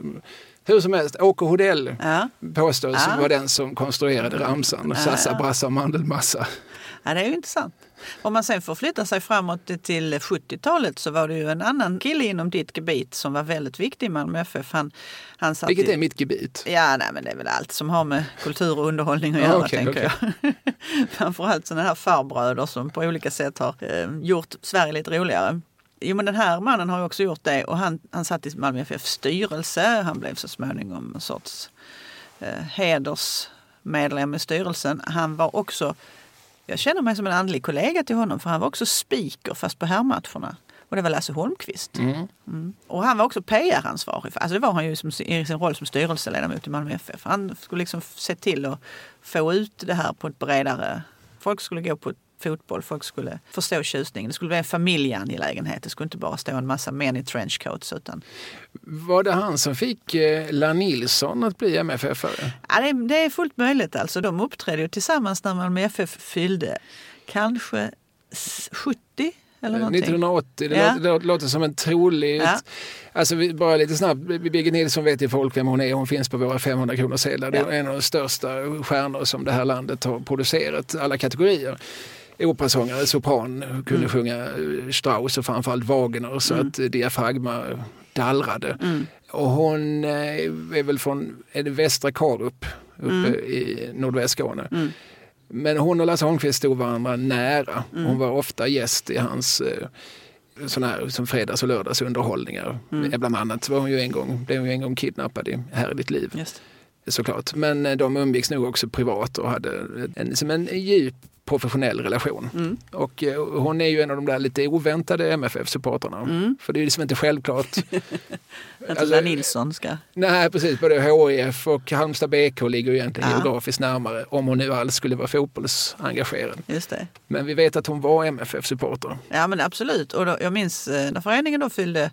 Hur som helst, Åke Hodell ja. påstås ja. vara den som konstruerade ramsan. Ja, Sassa, brassa, mandelmassa. Ja, det är ju intressant. Om man sen får flytta sig framåt till 70-talet så var det ju en annan kille inom ditt gebit som var väldigt viktig i Malmö FF. Han, han satt Vilket i, är mitt gebit? Ja, nej, men det är väl allt som har med kultur och underhållning att göra, okay, tänker okay. jag. Framförallt sådana här farbröder som på olika sätt har eh, gjort Sverige lite roligare. Jo men den här mannen har ju också gjort det och han, han satt i Malmö FF styrelse. Han blev så småningom en sorts eh, hedersmedlem i styrelsen. Han var också jag känner mig som en andlig kollega till honom för han var också speaker fast på herrmatcherna. Och det var Lasse Holmqvist. Mm. Mm. Och han var också PR-ansvarig. Alltså det var han ju som, i sin roll som styrelseledamot i Malmö FF. Han skulle liksom se till att få ut det här på ett bredare... Folk skulle gå på fotboll, folk skulle förstå tjusningen. Det skulle bli en familjeangelägenhet. Det skulle inte bara stå en massa män i trenchcoats. Utan... Var det han som fick eh, La Nilsson att bli MFF-are? Ja, det, det, är fullt möjligt. Alltså, de uppträdde ju tillsammans när Malmö FF fyllde kanske 70 eller 1980, det, ja. låter, det låter som en trolig... Ja. Alltså bara lite snabbt, Birgit Nilsson vet ju folk vem hon är. Hon finns på våra 500 kronor sedlar. Ja. Det är en av de största stjärnor som det här landet har producerat, alla kategorier operasångare, sopran, kunde mm. sjunga eh, Strauss och framförallt Wagner så mm. att diafragma dallrade. Mm. Och hon eh, är väl från är det Västra Karup uppe mm. i nordväst Skåne. Mm. Men hon och Lasse Holmqvist stod varandra nära. Mm. Hon var ofta gäst i hans eh, sådana här som fredags och lördagsunderhållningar. Mm. Bland annat var hon ju en gång, blev hon ju en gång kidnappad i Här i ditt liv. Just. Såklart. Men de umgicks nog också privat och hade en, som en djup professionell relation. Mm. Och eh, hon är ju en av de där lite oväntade MFF-supportrarna. Mm. För det är liksom inte självklart. att alltså, Nilsson ska... Nej precis, både HIF och Halmstad BK ligger ju egentligen ja. geografiskt närmare om hon nu alls skulle vara fotbollsengagerad. Just det. Men vi vet att hon var MFF-supporter. Ja men absolut. Och då, jag minns eh, när föreningen då fyllde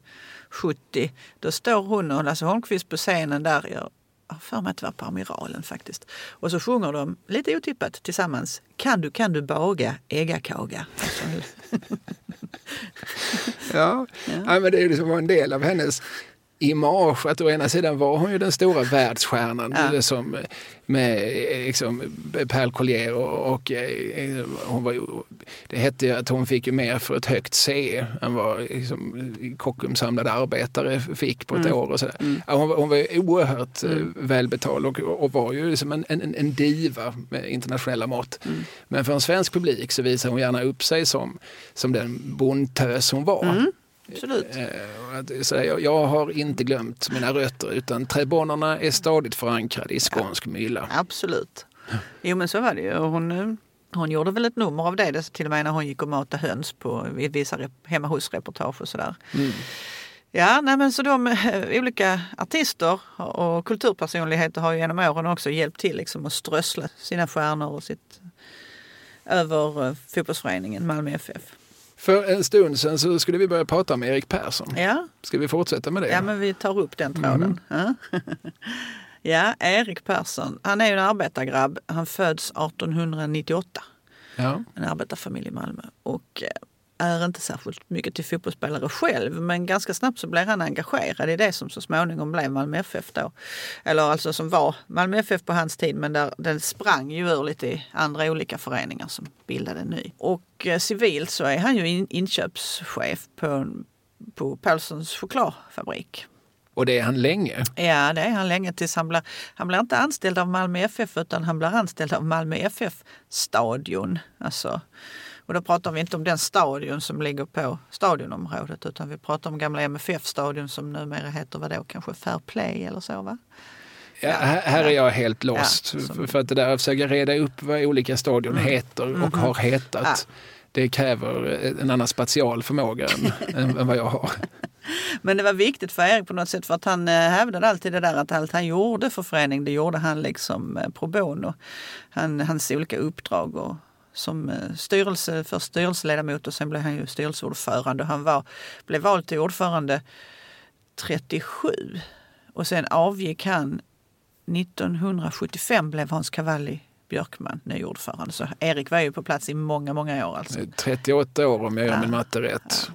70, då står hon och Lasse Holmqvist på scenen där har för mig att det var på Amiralen faktiskt. Och så sjunger de lite otippat tillsammans. Kan du, kan du baga äggakaga? ja. ja. ja, men det är liksom en del av hennes image. Att å ena sidan var hon ju den stora världsstjärnan ja. som, med liksom, Per Collier och, och eh, hon var, det hette ju att hon fick ju mer för ett högt C än vad liksom, Kockums samlade arbetare fick på ett mm. år. Och sådär. Mm. Hon, hon var ju oerhört eh, mm. välbetald och, och var ju liksom en, en, en diva med internationella mått. Mm. Men för en svensk publik så visar hon gärna upp sig som, som den bondtös hon var. Absolut. Eh, så jag, jag har inte glömt mina rötter utan trädbanorna är stadigt förankrade i skånsk mylla. Absolut. Jo men så var det ju. Hon, eh, hon gjorde väl ett nummer av det, till och med när hon gick och matade höns på vissa hemma hos-reportage och sådär. Mm. Ja, nej men så de eh, olika artister och kulturpersonligheter har genom åren också hjälpt till liksom att strössla sina stjärnor och sitt, över eh, fotbollsföreningen Malmö FF. För en stund sedan så skulle vi börja prata om Erik Persson. Ja, Ska vi fortsätta med det? ja men vi tar upp den tråden. Ja. ja, Erik Persson, han är ju en arbetargrabb. Han föds 1898. Ja. en arbetarfamilj i Malmö. Och eh, är inte särskilt mycket till fotbollsspelare själv men ganska snabbt så blev han engagerad i det som så småningom blev Malmö FF då. Eller alltså som var Malmö FF på hans tid men där den sprang ju ur lite andra olika föreningar som bildade en ny. Och eh, civilt så är han ju in, inköpschef på, på Paulssons chokladfabrik. Och det är han länge. Ja, det är han länge tills han blir, han blir inte anställd av Malmö FF utan han blir anställd av Malmö FF-stadion. Alltså, och då pratar vi inte om den stadion som ligger på stadionområdet utan vi pratar om gamla MFF-stadion som numera heter vad då, kanske Fair Play eller så va? Ja, här, är jag helt lost. Ja, som- För att det där att försöka reda upp vad olika stadion heter och har hetat. Ja. Det kräver en annan spatial förmåga än, än, än vad jag har. Men det var viktigt för Erik på något sätt för att han eh, hävdade alltid det där att allt han gjorde för föreningen det gjorde han liksom eh, pro bono. Han, hans olika uppdrag och som eh, styrelse, först styrelseledamot och sen blev han ju styrelseordförande. Han var, blev vald till ordförande 37 och sen avgick han 1975 blev Hans Cavalli Björkman ny ordförande. Så Erik var ju på plats i många, många år alltså. 38 år om jag gör Ja. min matte rätt.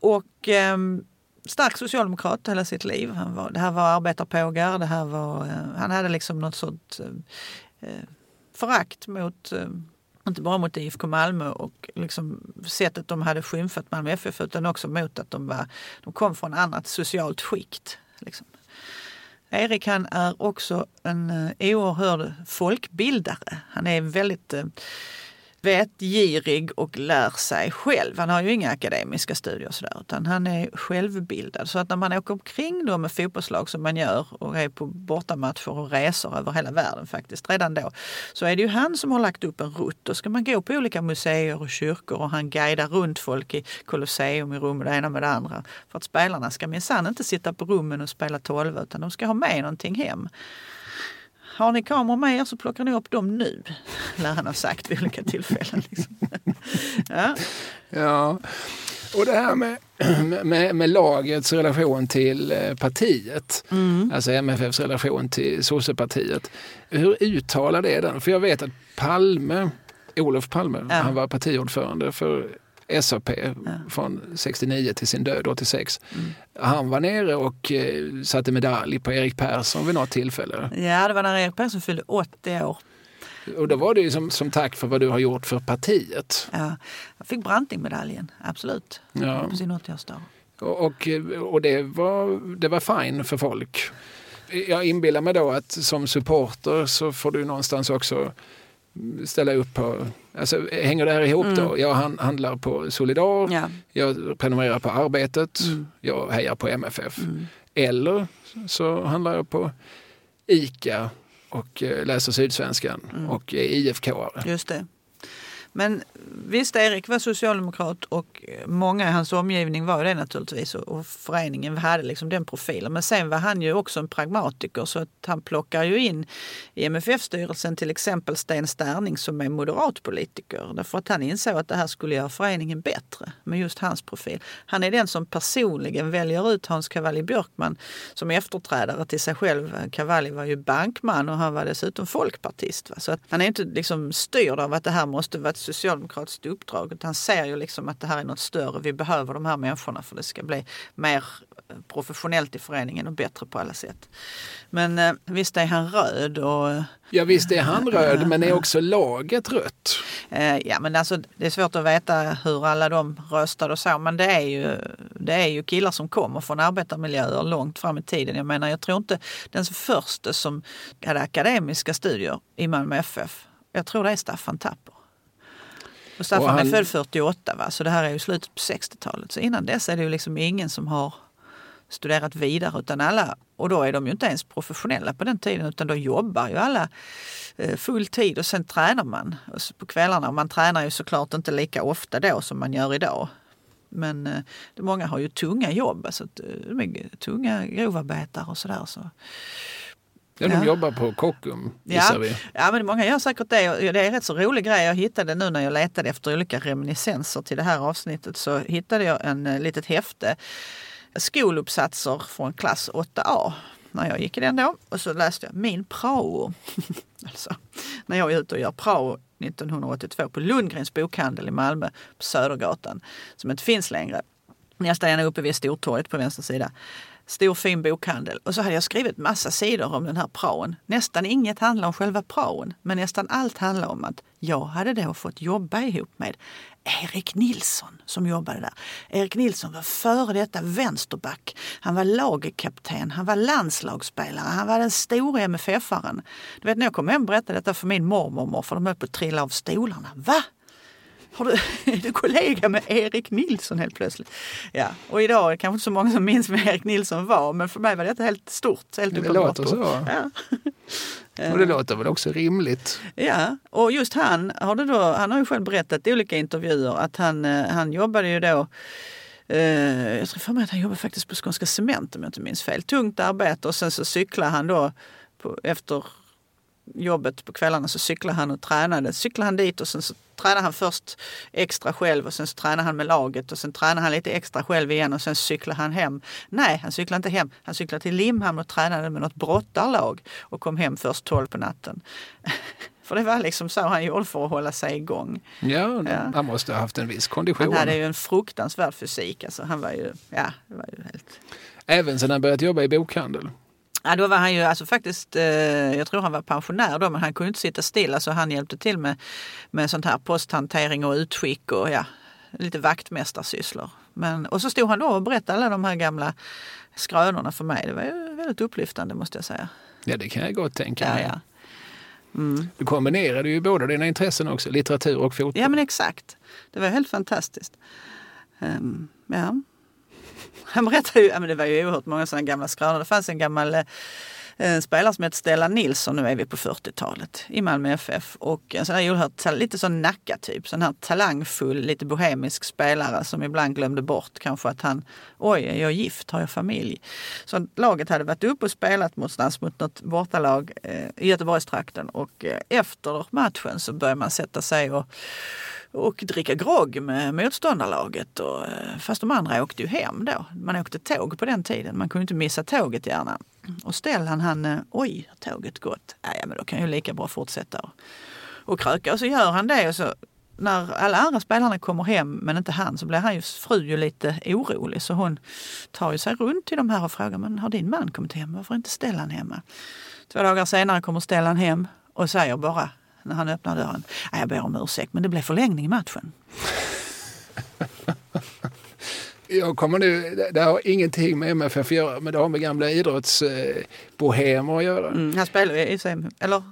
Och ehm, stark socialdemokrat hela sitt liv. Han var, det här var arbetarpågar. Det här var, eh, han hade liksom något sånt eh, eh, förakt mot eh, inte bara mot IFK Malmö och liksom sättet de hade skymfat Malmö FF utan också mot att de, var, de kom från annat socialt skikt. Liksom. Erik han är också en eh, oerhörd folkbildare. Han är väldigt eh, vetgirig och lär sig själv. Han har ju inga akademiska studier och sådär, utan han är självbildad. Så att när man åker omkring då med fotbollslag som man gör och är på bortamatcher och resor över hela världen faktiskt redan då, så är det ju han som har lagt upp en rutt. Då ska man gå på olika museer och kyrkor och han guidar runt folk i Colosseum, i Rom och det ena med det andra. För att spelarna ska minsann inte sitta på rummen och spela tolv utan de ska ha med någonting hem. Har ni kameror med er så plockar ni upp dem nu, lär han ha sagt vid olika tillfällen. Liksom. Ja. Ja. Och det här med, med, med lagets relation till eh, partiet, alltså MFFs relation till sossepartiet. Hur uttalar det den? För jag vet att Palme, Olof Palme, Ja. han var partiordförande för SAP från 69 till sin död 86. Han var nere och eh, satte medalj på Erik Persson vid något tillfälle. ja, det var när Erik Persson fyllde 80 år. Och då var det ju som, som tack för vad du har gjort för partiet. Ja, han fick Brantingmedaljen, absolut, Ja. på sin 80-årsdag. Och, och, och det, var, det var fine för folk. Jag inbillar mig då att som supporter så får du någonstans också ställa upp på, alltså hänger det här ihop då? Jag han- handlar på Solidar, Ja. jag prenumererar på Arbetet, jag hejar på MFF. Eller så handlar jag på ICA och eh, läser Sydsvenskan och är IFK-are. Just det. Men visst, Erik var socialdemokrat och många i hans omgivning var det naturligtvis och- och föreningen hade liksom den profilen. Men sen var han ju också en pragmatiker så att han plockar ju in i MFF-styrelsen till exempel Sten Sterning som är moderatpolitiker. Därför att han insåg att det här skulle göra föreningen bättre med just hans profil. Han är den som personligen väljer ut Hans Cavalli Björkman som efterträdare till sig själv. Cavalli var ju bankman och han var dessutom folkpartist. Va? Så att han är inte liksom styrd av att det här måste vara ett socialdemokratiskt uppdrag. Utan han ser ju liksom att det här är något större. Vi behöver de här människorna för det ska bli mer eh, professionellt i föreningen och bättre på alla sätt. Men eh, visst är han röd och eh, Ja visst är han röd men är också laget rött? Ja, men alltså, det är svårt att veta hur alla de röstade och så, men det är, ju, det är ju killar som kommer från arbetarmiljöer långt fram i tiden. Jag menar, jag tror inte den första som hade akademiska studier i Malmö FF, jag tror det är Staffan Tapper. Och Staffan Och han- är född 48, va? så det här är ju slutet på 60-talet. Så innan dess är det ju liksom ingen som har studerat vidare utan alla, och då är de ju inte ens professionella på den tiden utan då jobbar ju alla eh, full tid och sen tränar man på kvällarna. Och man tränar ju såklart inte lika ofta då som man gör idag. men eh, många har ju tunga jobb, alltså, de är tunga grovarbetare och sådär. Så. Ja, de ja. jobbar på Kockum ja. vi. Ja, men många gör säkert det. Det är en rätt så rolig grej. Jag hittade nu när jag letade efter olika reminiscenser till det här avsnittet så hittade jag en litet häfte skoluppsatser från klass 8A när jag gick i den då. Och så läste jag min prao. alltså, när jag är ute och gör prao 1982 på Lundgrens bokhandel i Malmö på Södergatan som inte finns längre. Nästan ända uppe vid Stortorget på vänster sida. Stor fin bokhandel. Och så hade jag skrivit massa sidor om den här praon. Nästan inget handlar om själva praon, men nästan allt handlar om att jag hade då fått jobba ihop med Erik Nilsson som jobbade där. Erik Nilsson var före detta vänsterback. Han var lagkapten, han var landslagsspelare, han var den stora MFF-aren. Du vet när jag kom hem och berättade detta för min mormor och morfar, de höll på att trilla av stolarna. Va? Har du, är du kollega med Erik Nilsson helt plötsligt? Ja, och idag är det kanske inte så många som minns vem Erik Nilsson var, men för mig var detta helt stort. Helt det låter så. Ja. Och det låter väl också rimligt? Ja, och just han har, det då, han har ju själv berättat i olika intervjuer att han, eh, han jobbade ju då eh, jag tror för mig att han jobbade faktiskt på Skånska Cement om jag inte minns fel. Tungt arbete och sen så cyklade han då på, efter jobbet på kvällarna så cyklade han och tränade. Cyklade han dit och sen så tränade han först extra själv och sen så tränade han med laget och sen tränade han lite extra själv igen och sen cyklade han hem. Nej, han cyklade inte hem. Han cyklade till Limhamn och tränade med något brottarlag och kom hem först 12 på natten. För det var liksom så han gjorde för att hålla sig igång. Ja, ja. han måste ha haft en viss kondition. Han hade ju en fruktansvärd fysik. Alltså, han var ju, ja, det var ju helt... Även sen han börjat jobba i bokhandel? Ja, då var han ju alltså faktiskt, eh, jag tror han var pensionär då, men han kunde inte sitta still. Alltså han hjälpte till med, med sånt här posthantering och utskick och ja, lite vaktmästarsysslor. Men, och så stod han då och berättade alla de här gamla skrönorna för mig. Det var ju väldigt upplyftande måste jag säga. Ja, det kan jag gott tänka mig. Ja, ja. Mm. Du kombinerade ju båda dina intressen också, litteratur och fotboll. Ja, men exakt. Det var helt fantastiskt. Um, ja. Han berättade ju, ja, men det var ju oerhört många sådana gamla skrönor. Det fanns en gammal eh, Eh, spelare som hette Stellan Nilsson, nu är vi på 40-talet, i Malmö FF. Och en sån här oerhört, lite sån Nacka-typ, sån här talangfull, lite bohemisk spelare som ibland glömde bort kanske att han, oj, är jag gift, har jag familj? Så laget hade varit uppe och spelat mot, mot något bortalag eh, i Göteborgstrakten och eh, efter matchen så började man sätta sig och och dricka grogg med motståndarlaget. Och, eh, fast de andra åkte ju hem då. Man åkte tåg på den tiden. Man kunde inte missa tåget gärna. Och Stellan han, eh, oj, tåget gått. Ja, men då kan jag lika bra fortsätta och, och kröka. Och så gör han det och så när alla andra spelarna kommer hem men inte han så blir hans fru ju lite orolig så hon tar ju sig runt till de här och frågar men har din man kommit hem? Varför inte Stellan hemma? Två dagar senare kommer Stellan hem och säger bara när han öppnar dörren. Jag ber om ursäkt, men det blev förlängning i matchen. Jag kommer nu, det har ingenting med MFF att göra, men det har med gamla idrottsbohemer att göra. Mm, han spelar i eller?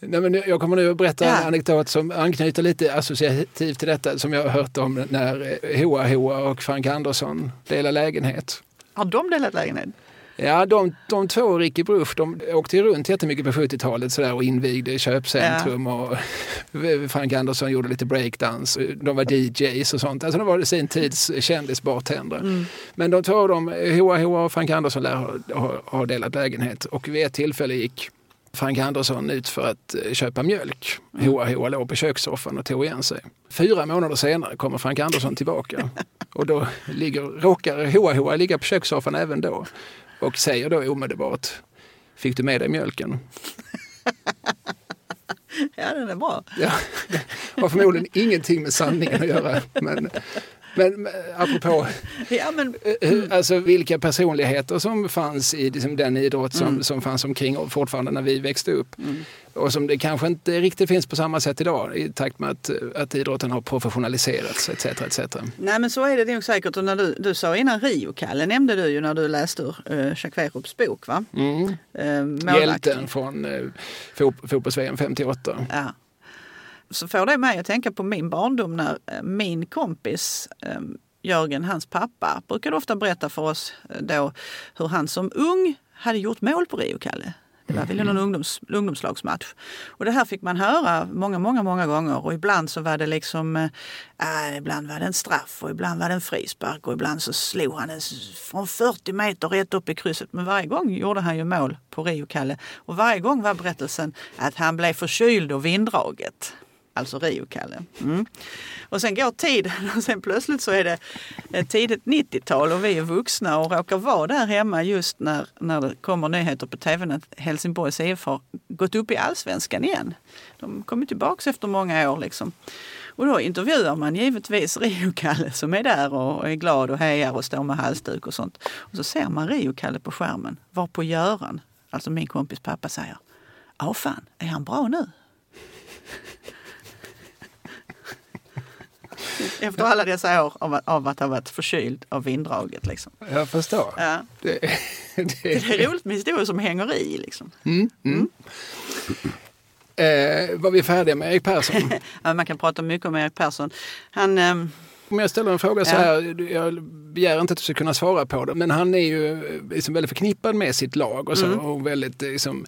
Nej, men jag kommer nu att berätta ja. en anekdot som anknyter lite associativt till detta som jag har hört om när Hoa Hoa och Frank Andersson delar lägenhet. Har de delat lägenhet? Ja, de, de två och Ricky Bruch, de åkte runt jättemycket på 70-talet sådär och invigde köpcentrum ja. och Frank Andersson gjorde lite breakdance. De var DJs och sånt. Alltså de var sin tids kändisbartendrar. Mm. Men de två av dem, Hoa Hoa och Frank Andersson, lär ha, ha, ha delat lägenhet och vid ett tillfälle gick Frank Andersson ut för att eh, köpa mjölk. Mm. Hoa Hoa låg på kökssoffan och tog igen sig. Fyra månader senare kommer Frank Andersson tillbaka och då ligger, råkar Hoa Hoa ligga på kökssoffan även då och säger då omedelbart, fick du med dig mjölken? ja, den är bra. Ja, det har förmodligen ingenting med sanningen att göra. Men, men apropå ja, men, eh, alltså, vilka personligheter som fanns i liksom, den idrott som, mm. som fanns omkring och fortfarande när vi växte upp. Mm. Och som det kanske inte riktigt finns på samma sätt idag i takt med att, att idrotten har professionaliserats etc. etc. Nej men så är det nog säkert. Och när du, du sa innan Rio, Kalle, nämnde du ju när du läste ur uh, Jacques bok va? Mm. Uh, Hjälten från uh, fotbolls-VM 58. Ja så får det mig att tänka på min barndom när eh, min kompis ehm, Jörgen, hans pappa, brukade ofta berätta för oss eh, då hur han som ung hade gjort mål på Rio, Kalle. Det var väl någon ungdoms, ungdomslagsmatch. Och det här fick man höra många, många, många gånger och ibland så var det liksom, äh, ibland var det en straff och ibland var det en frispark och ibland så slog han en från 40 meter rätt upp i krysset. Men varje gång gjorde han ju mål på Rio-Kalle och varje gång var berättelsen att han blev förkyld och vinddraget. Alltså Rio-Kalle. Mm. Och sen går tiden och sen plötsligt så är det ett tidigt 90-tal och vi är vuxna och råkar vara där hemma just när, när det kommer nyheter på tvn att Helsingborgs IF har gått upp i allsvenskan igen. De kommer tillbaks efter många år liksom. Och då intervjuar man givetvis Rio-Kalle som är där och är glad och hejar och står med halsduk och sånt. Och så ser man Rio-Kalle på skärmen, var på Göran, alltså min kompis pappa säger, ja fan, är han bra nu? Efter alla dessa år av, av att ha varit förkyld av vinddraget. Liksom. Jag förstår. Ja. Det, det... det, är roligt med historier som hänger i. Liksom. Mm, mm. Eh, var vi färdiga med Erik Persson? man kan prata mycket om Erik Persson. Han... Eh... Om jag ställer en fråga så här, jag begär inte att du ska kunna svara på det, men han är ju liksom väldigt förknippad med sitt lag och, så, mm. och väldigt liksom,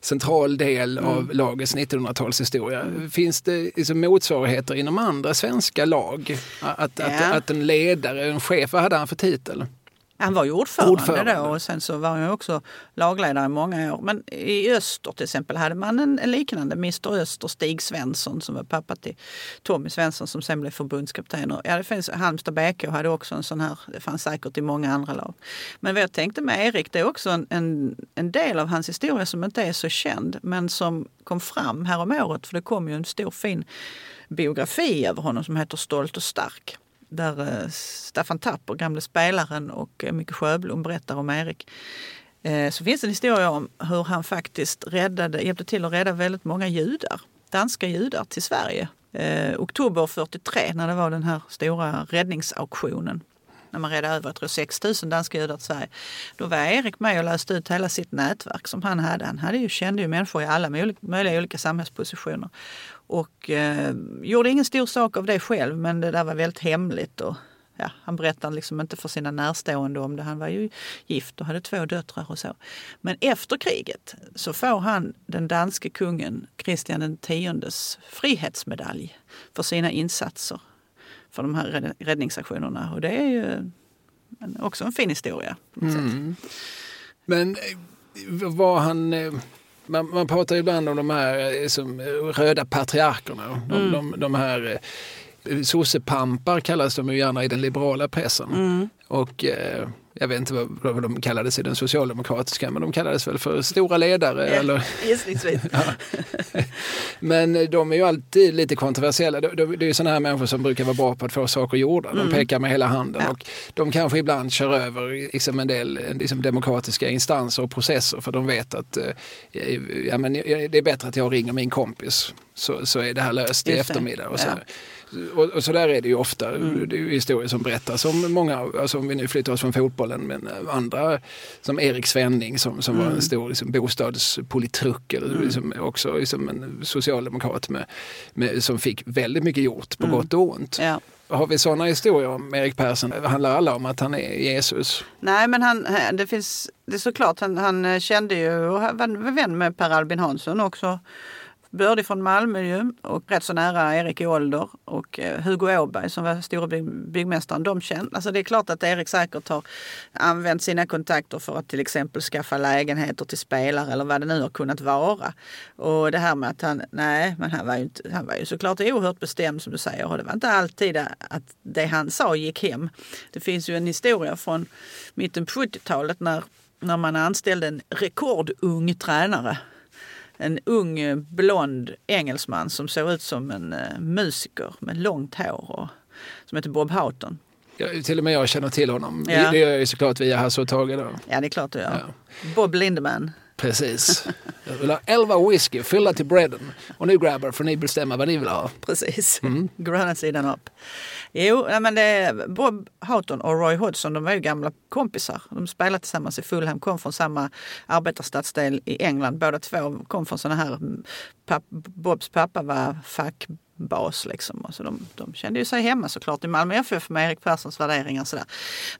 central del mm. av lagets 1900-talshistoria. Mm. Finns det liksom motsvarigheter inom andra svenska lag? Att, ja. att, att en ledare, en chef, vad hade han för titel? Han var ju ordförande, ordförande, då och sen så var han också lagledare i många år. Men i Öster till exempel hade man en, en liknande, Mr Öster, Stig Svensson som var pappa till Tommy Svensson som sen blev förbundskapten. Ja, det finns, Halmstad BK hade också en sån här, det fanns säkert i många andra lag. Men vad jag tänkte med Erik, det är också en, en, en del av hans historia som inte är så känd men som kom fram här om året för det kom ju en stor fin biografi över honom som heter Stolt och stark där eh, Staffan Tapper, gamle spelaren och Micke Sjöblom berättar om Erik. Eh, så finns det en historia om hur han faktiskt räddade, hjälpte till att rädda väldigt många judar, danska judar till Sverige. Eh, oktober 43 när det var den här stora räddningsauktionen när man red över jag 6 000 danska judar till Sverige. Då var Erik med och löste ut hela sitt nätverk som han hade. Han hade ju, kände ju människor i alla möjliga olika samhällspositioner. Och eh, gjorde ingen stor sak av det själv men det där var väldigt hemligt. Och, ja, han berättade liksom inte för sina närstående om det. Han var ju gift och hade två döttrar och så. Men efter kriget så får han den danske kungen Kristian X frihetsmedalj för sina insatser för de här räddningsaktionerna. Och det är ju också en fin historia. Mm. Men eh, var han... Eh, man, man pratar ibland om de här eh, som, röda patriarkerna. De, mm. de, de här sossepampar kallas de ju gärna i den liberala pressen. Mm. Och jag vet inte vad, vad de kallades i den socialdemokratiska, men de kallades väl för stora ledare. Ja, eller? Gissningsvis. ja. Men de är ju alltid lite kontroversiella. Det är ju sådana här människor som brukar vara bra på att få saker gjorda. De mm. pekar med hela handen ja. och de kanske ibland kör över liksom en del liksom demokratiska instanser och processer för de vet att eh, ja, men det är bättre att jag ringer min kompis så, så är det här löst i eftermiddag. Och så. Ja. Och, och, så där är det ju ofta. Mm. Det är ju historier som berättas om många, alltså om vi nu flyttar oss från fotbollen, men andra som Erik Svenning som, som mm. var en stor liksom, bostadspolitruk, eller mm. liksom, också liksom en socialdemokrat med, med, som fick väldigt mycket gjort på mm. gott och ont. Ja. Har vi sådana historier om Erik Persson? Handlar alla om att han är Jesus? Nej, men han, det finns, det är såklart, han, han kände ju och var vän med Per Albin Hansson också Bördig från Malmö ju, och rätt så nära Erik i ålder och eh, Hugo Åberg som var store bygg, byggmästaren. De kände, alltså det är klart att Erik säkert har använt sina kontakter för att till exempel skaffa lägenheter till spelare eller vad det nu har kunnat vara. Och det här med att han, nej, men han var ju, inte, han var ju såklart oerhört bestämd som du säger och det var inte alltid att det han sa gick hem. Det finns ju en historia från mitten på 70-talet när, när man anställde en rekordung tränare en ung blond engelsman som såg ut som en uh, musiker med långt hår och, som heter Bob Houghton. Ja, till och med jag känner till honom. Ja. Det gör jag ju såklart via Hasse och Tage. Då. Ja, det är klart du gör. Ja. Bob Lindeman. Precis. Jag vill ha elva whisky, fylla till bredden. Och nu grabbar får ni bestämma vad ni vill ha. Precis. Mm. Sidan upp. Jo, men det Bob Houghton och Roy Hodgson, de var ju gamla kompisar. De spelade tillsammans i Fulham, kom från samma arbetarstadsdel i England. Båda två kom från sådana här... Papp, Bobs pappa var fack bas. Liksom. Alltså de, de kände ju sig hemma såklart i Malmö FF med Erik Perssons värderingar. Och sådär.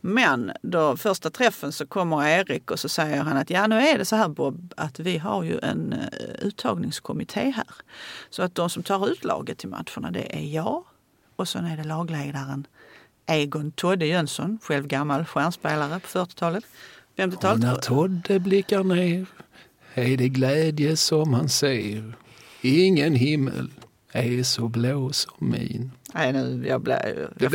Men då första träffen så kommer Erik och så säger han att ja nu är det så här Bob att vi har ju en eh, uttagningskommitté här. Så att de som tar ut laget till matcherna det är jag och sen är det lagledaren Egon Todde Jönsson, själv gammal stjärnspelare på 40-talet. 50-talet. När Todde blickar ner är det glädje som han ser. Ingen himmel är så blå som min. Nej, nu, jag, blir, jag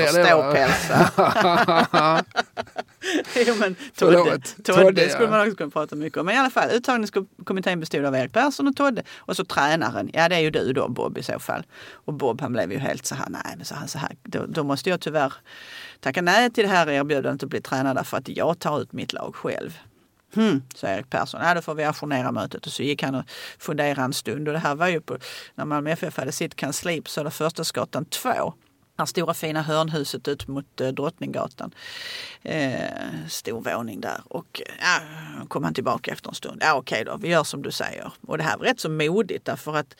jo, men Todde, Todde, skulle man också kunna prata mycket om. Men i alla fall, uttagningskommittén bestod av Erik Persson och Todde och så tränaren. Ja, det är ju du då Bob i så fall. Och Bob han blev ju helt så här, nej men så här, så här. Då, då måste jag tyvärr tacka nej till det här erbjudandet att bli tränare därför att jag tar ut mitt lag själv. Hmm, sa Erik Persson. Ja, då får vi ajournera mötet. Och så gick han och funderade en stund. Och det här var ju på, när Malmö FF hade sitt kansli på Södra Förstadsgatan 2. Det stora fina hörnhuset ut mot eh, Drottninggatan. Eh, stor våning där. Och ja, kom han tillbaka efter en stund. Ja okej då, vi gör som du säger. Och det här var rätt så modigt därför att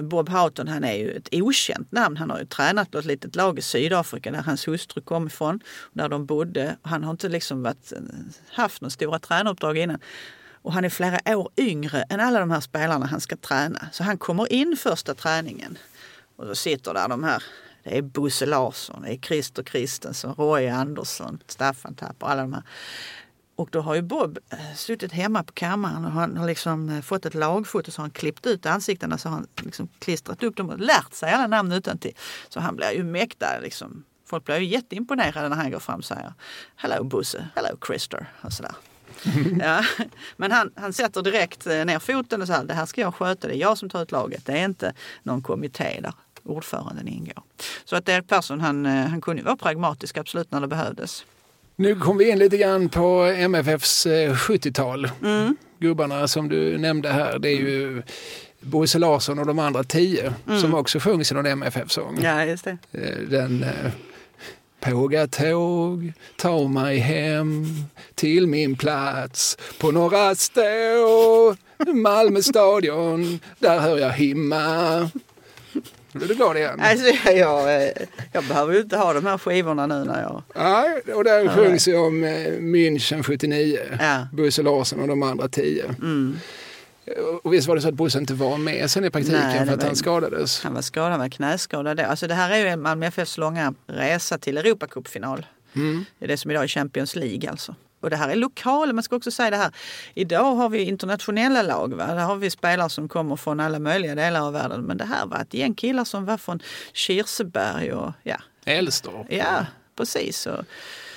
Bob Houghton han är ju ett okänt namn. Han har ju tränat på ett litet lag i Sydafrika där hans hustru kom ifrån. Där de bodde. Han har inte liksom varit, eh, haft några stora tränaruppdrag innan. Och han är flera år yngre än alla de här spelarna han ska träna. Så han kommer in första träningen. Och då sitter där de här det är Bosse Larsson, det är Christer Kristensson, Roy Andersson, Staffan Tapper, alla de här. Och då har ju Bob eh, suttit hemma på kammaren och han har liksom eh, fått ett lagfoto så har han klippt ut ansiktena så har han liksom klistrat upp dem och lärt sig alla namn utan till. Så han blir ju mäkta liksom. Folk blir ju jätteimponerade när han går fram och säger Hello Bosse, hello Christer och sådär. ja. Men han, han sätter direkt eh, ner foten och säger det här ska jag sköta, det är jag som tar ut laget. Det är inte någon kommitté där ordföranden ingår. Så att Erik Persson han, han kunde vara pragmatisk absolut när det behövdes. Nu kom vi in lite grann på MFFs 70-tal. Eh, mm. Gubbarna som du nämnde här, det är ju Bosse Larsson och de andra tio mm. som också sjungs i någon MFF-sång. Ja, just det. Eh, den eh, Pågatåg, ta mig hem till min plats på Norra Stå, Malmö stadion, där hör jag himma. Nu blir du glad igen. Alltså, jag, jag, behöver ju inte ha de här skivorna nu när jag... Nej, och där sjungs ju om eh, München 79, ja. Bosse Larsson och de andra tio. Mm. Och visst var det så att Bosse inte var med sen i praktiken Nej, för att var, han skadades? Han var skadad, han var knäskadad. Alltså det här är ju Malmö FFs långa resa till Europacupfinal. Mm. Det är det som idag är Champions League alltså. Och det här är lokal, man ska också säga det här. Idag har vi internationella lag. Va? Där har vi spelare som kommer från alla möjliga delar av världen. Men det här var ett gäng killar som var från Kirseberg och ja. Älvstorp. Ja, precis. Och,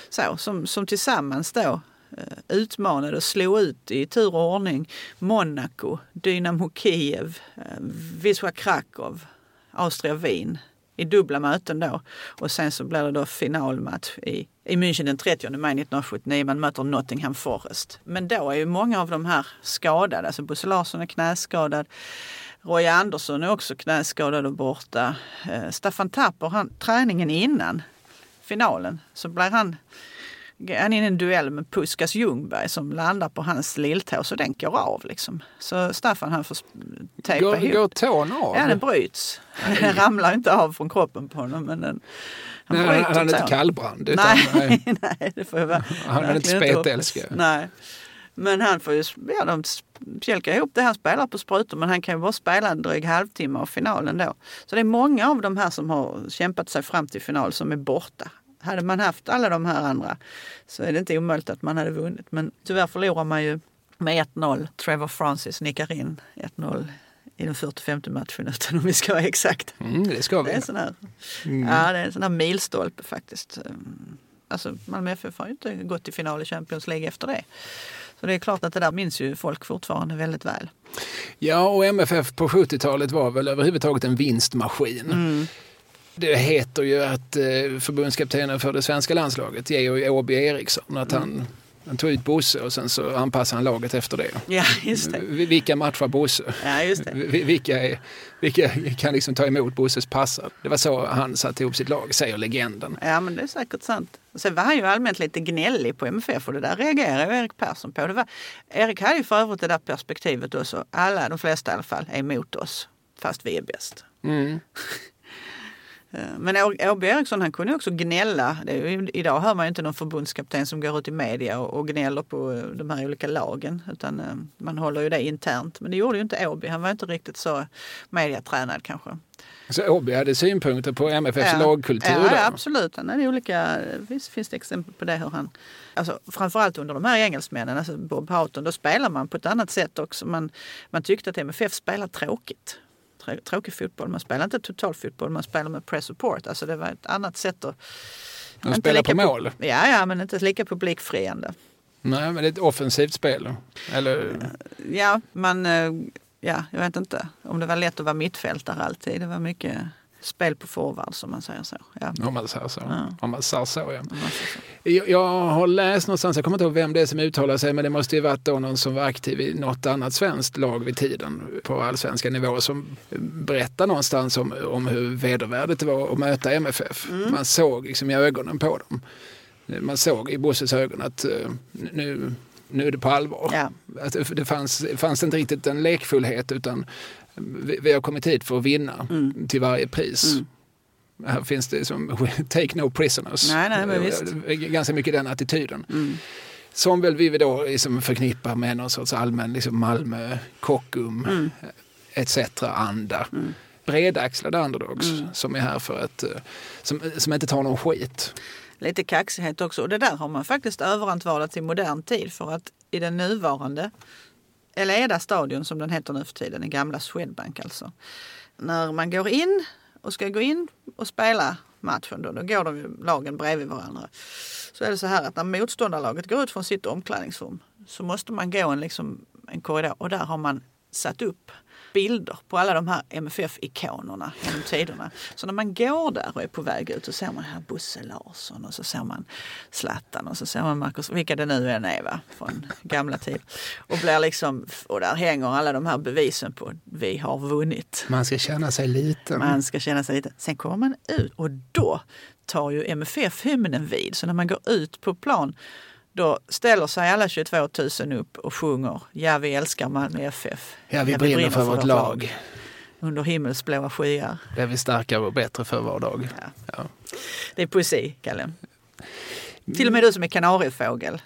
så, som, som tillsammans då eh, utmanade och slog ut i tur och ordning Monaco, Dynamo Kiev, eh, Wisła Krakow, Austria Wien i dubbla möten då. Och sen så blir det då finalmatch i, i München den 30 maj 1979. Man möter Nottingham Forest. Men då är ju många av de här skadade. Alltså Bosse Larsson är knäskadad. Roy Andersson är också knäskadad och borta. Eh, Staffan Tapper, han, träningen innan finalen så blir han han är i en duell med Puskas Ljungberg som landar på hans lilltå så den går av. Liksom. Så Staffan han får tejpa går, ihop. Går tån av? Ja, den bryts. Den ramlar inte av från kroppen på honom. Men den, han nej, han är inte kallbrand. Utan, nej, nej, det får jag Han är inte spetälska. Nej. Men han får ju, ja, de pjälkar ihop det. Han spelar på sprutor men han kan ju bara spela en dryg halvtimme av finalen då. Så det är många av de här som har kämpat sig fram till final som är borta. Hade man haft alla de här andra så är det inte omöjligt att man hade vunnit. Men tyvärr förlorar man ju med 1-0. Trevor Francis nickar in 1-0 i den 45 matchminuten om vi ska vara exakt. Mm, det ska vi. Det är, sån här, mm. ja, det är en sån här milstolpe faktiskt. Alltså Malmö FF har ju inte gått till final i Champions League efter det. Så det är klart att det där minns ju folk fortfarande väldigt väl. Ja, och MFF på 70-talet var väl överhuvudtaget en vinstmaskin. Mm. Det heter ju att eh, förbundskaptenen för det svenska landslaget, Georg Åby Eriksson, att han, han tog ut Bosse och sen så anpassade han laget efter det. Ja, just det. Vilka matchar Bosse? Ja, just det. Vilka, är, vilka kan liksom ta emot Bosses passar? Det var så han satte ihop sitt lag, säger legenden. Ja, men det är säkert sant. Sen var han ju allmänt lite gnällig på MFF och det där reagerade ju Erik Persson på. Det var, Erik hade ju för övrigt det där perspektivet också. Alla, de flesta i alla fall, är emot oss fast vi är bäst. Mm. Eh, Men Åby Eriksson han kunde också gnälla. Ju, idag hör man ju inte någon förbundskapten som går ut i media och, och gnäller på eh, de här olika lagen. Utan eh, man håller ju det internt. Men det gjorde ju inte Åby. Han var inte riktigt så mediatränad kanske. Så Åby hade synpunkter på MFFs lagkultur ja, ja, absolut. Han hade olika, visst finns det exempel på det hur han... Alltså, framförallt under de här engelsmännen, alltså Bob Houghton, då spelar man på ett annat sätt också. Man, man tyckte att MFF spelar tråkigt. Trå- Tråkig fotboll. Man spelar inte totalfotboll, man spelar med press support. Alltså det var ett annat sätt att... De spelar på mål? Ja, ja, men inte lika publikfriande. Nej, men det är ett offensivt spel. Eller? Ja, man... eh, Ja, jag vet inte om det var lätt att vara mittfältare alltid. Det var mycket spel på forward som man säger så. Ja, Om man säger så. Ja. Om man säger så, ja. om så. Jag, jag har läst någonstans, jag kommer inte ihåg vem det är som uttalar sig, men det måste ju varit då någon som var aktiv i något annat svenskt lag vid tiden på allsvenska nivå som berättar någonstans om, om hur vedervärdigt det var att möta MFF. Man såg liksom i ögonen på dem. Man såg i Bosses ögon att eh, nu, nu är det på allvar. Ja. Att det- det fanns, fanns inte riktigt en lekfullhet utan vi, vi har kommit hit för att vinna till varje pris. Mm. Här finns det som take no prisoners. Nej, nej, men visst. Eh, Ganska mycket den attityden. Mm. Som väl vi då liksom förknippar med någon sorts allmän liksom Malmö, Kockum Mm. etc-anda. Bredaxlade underdogs Mm. som är här för att, eh, som, som inte tar någon skit. Lite kaxighet också. Och det där har man faktiskt överantvardat till modern tid för att i den nuvarande Eleda stadion som den heter nu för tiden, den gamla Swedbank alltså. När man går in och ska gå in och spela matchen då, då går de ju lagen bredvid varandra. Så är det så här att när motståndarlaget går ut från sitt omklädningsrum så måste man gå en, liksom, en korridor och där har man satt upp bilder på alla de här MFF-ikonerna genom tiderna. Så när man går där och är på väg ut så ser man här Bosse Larsson och så ser man Zlatan och så ser man Marcus, vilka det nu än är va, från gamla tider. Och, blir liksom, och där hänger alla de här bevisen på att vi har vunnit. Man ska känna sig liten. Man ska känna sig lite. Sen kommer man ut och då tar ju MFF hymnen vid. Så när man går ut på plan då ställer sig alla 22 000 upp och sjunger Ja, vi älskar Malmö FF. Ja, vi brinner för vårt lag. Under himmelsblåa skyar. Det är vi starkare och bättre för var dag. Ja. Ja. Det är poesi, Kalle. Till och med du som är kanariefågel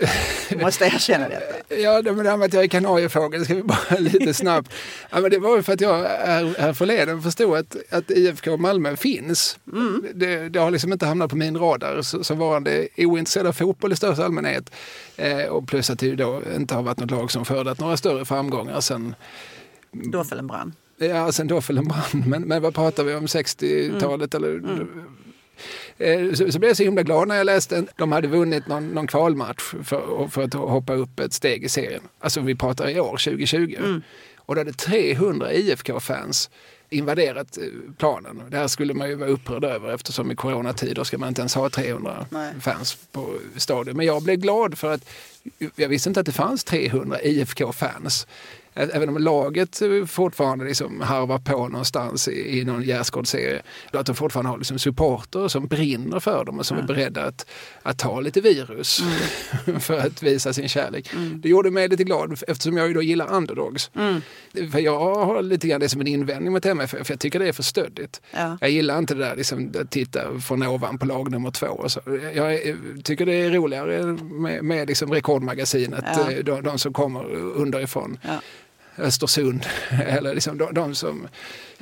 måste erkänna detta. Ja, det med det här med att jag är kanariefågel ska vi bara lite snabbt. Ja, men det var ju för att jag här, här förleden förstod att, att IFK Malmö finns. Det, det har liksom inte hamnat på min radar så, som varande ointresserad av fotboll i största allmänhet. Eh, och plus att det då inte har varit något lag som skördat några större framgångar sen Dåfelen brann. Ja, sen Doffelen brann. Men, men vad pratar vi om? 60-talet eller? Eh, Så, så blev jag så himla glad när jag läste en, de hade vunnit någon, någon kvalmatch för, för att hoppa upp ett steg i serien. Alltså vi pratar i år, 2020. Och då hade 300 IFK-fans invaderat eh, planen. Det här skulle man ju vara upprörd över eftersom i coronatider ska man inte ens ha 300 Nej. fans på stadion. Men jag blev glad för att jag visste inte att det fanns 300 IFK-fans. Även om laget fortfarande liksom harvar på någonstans i, i någon gärdsgårdsserie. Att de fortfarande har liksom supporter som brinner för dem och som är beredda att, att ta lite virus för att visa sin kärlek. Det gjorde mig lite glad eftersom jag ju då gillar underdogs. För jag har lite grann det som en invändning mot MFF. För jag tycker det är för stöddigt. Ja. Jag gillar inte det där liksom, att titta från ovan på lag nummer två. Och så. Jag är- tycker det är roligare med, med liksom rekordmagasinet. Ja. eh, De, de som kommer underifrån. Ja. Östersund. Eller liksom de, de som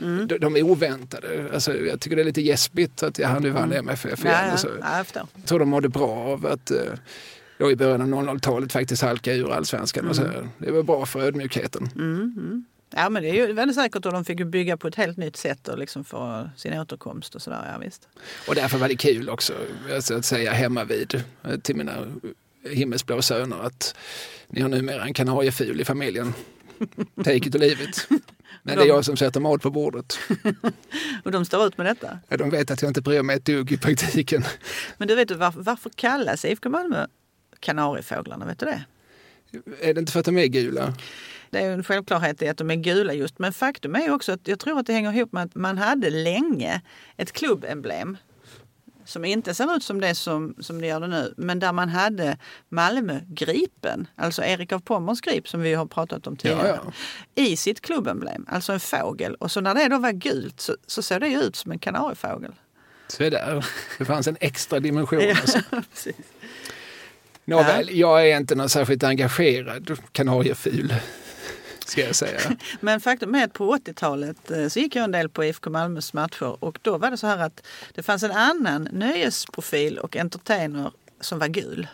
Mm. de, de är oväntade. Alltså, jag tycker det är lite gäspigt att ja, nu vann MFF igen. Mm. Ja, ja. Alltså, ja, jag förstår. jag tror de mådde bra av att eh, då i början av 00-talet faktiskt halka ur allsvenskan. Och så, Mm. det var bra för ödmjukheten. Ja men det är ju väldigt säkert och de fick bygga på ett helt nytt sätt och liksom för sin återkomst och sådär. Ja, visst. Och därför var det kul också alltså, att säga hemma vid eh, till mina himmelsblå söner att ni har numera en kanarieful i familjen. Take it or leave it. Men det är jag som sätter mat på bordet. Och de står ut med detta. Ja, De vet att jag inte bryr mig ett dugg i praktiken. Men du vet varför, varför kallas IFK Malmö Kanariefåglarna? Vet du det? Är det inte för att de är gula? Det är en självklarhet i att de är gula just. Men faktum är också att jag tror att det hänger ihop med att man hade länge ett klubbemblem som inte ser ut som det som, som det gör det nu, men där man hade Malmö Gripen, alltså Erik av Pommerns grip som vi har pratat om tidigare, Ja, i sitt klubbemblem, alltså en fågel. Och så när det då var gult så, så såg det ut som en kanariefågel. Så är det. Fanns en extra dimension. Ja, Alltså. precis. Nåväl, jag är inte någon särskilt engagerad Ska jag säga. Men faktum är att på 80-talet eh, så gick jag en del på IFK Malmös matcher och då var det så här att det fanns en annan nöjesprofil och entertainer som var gul.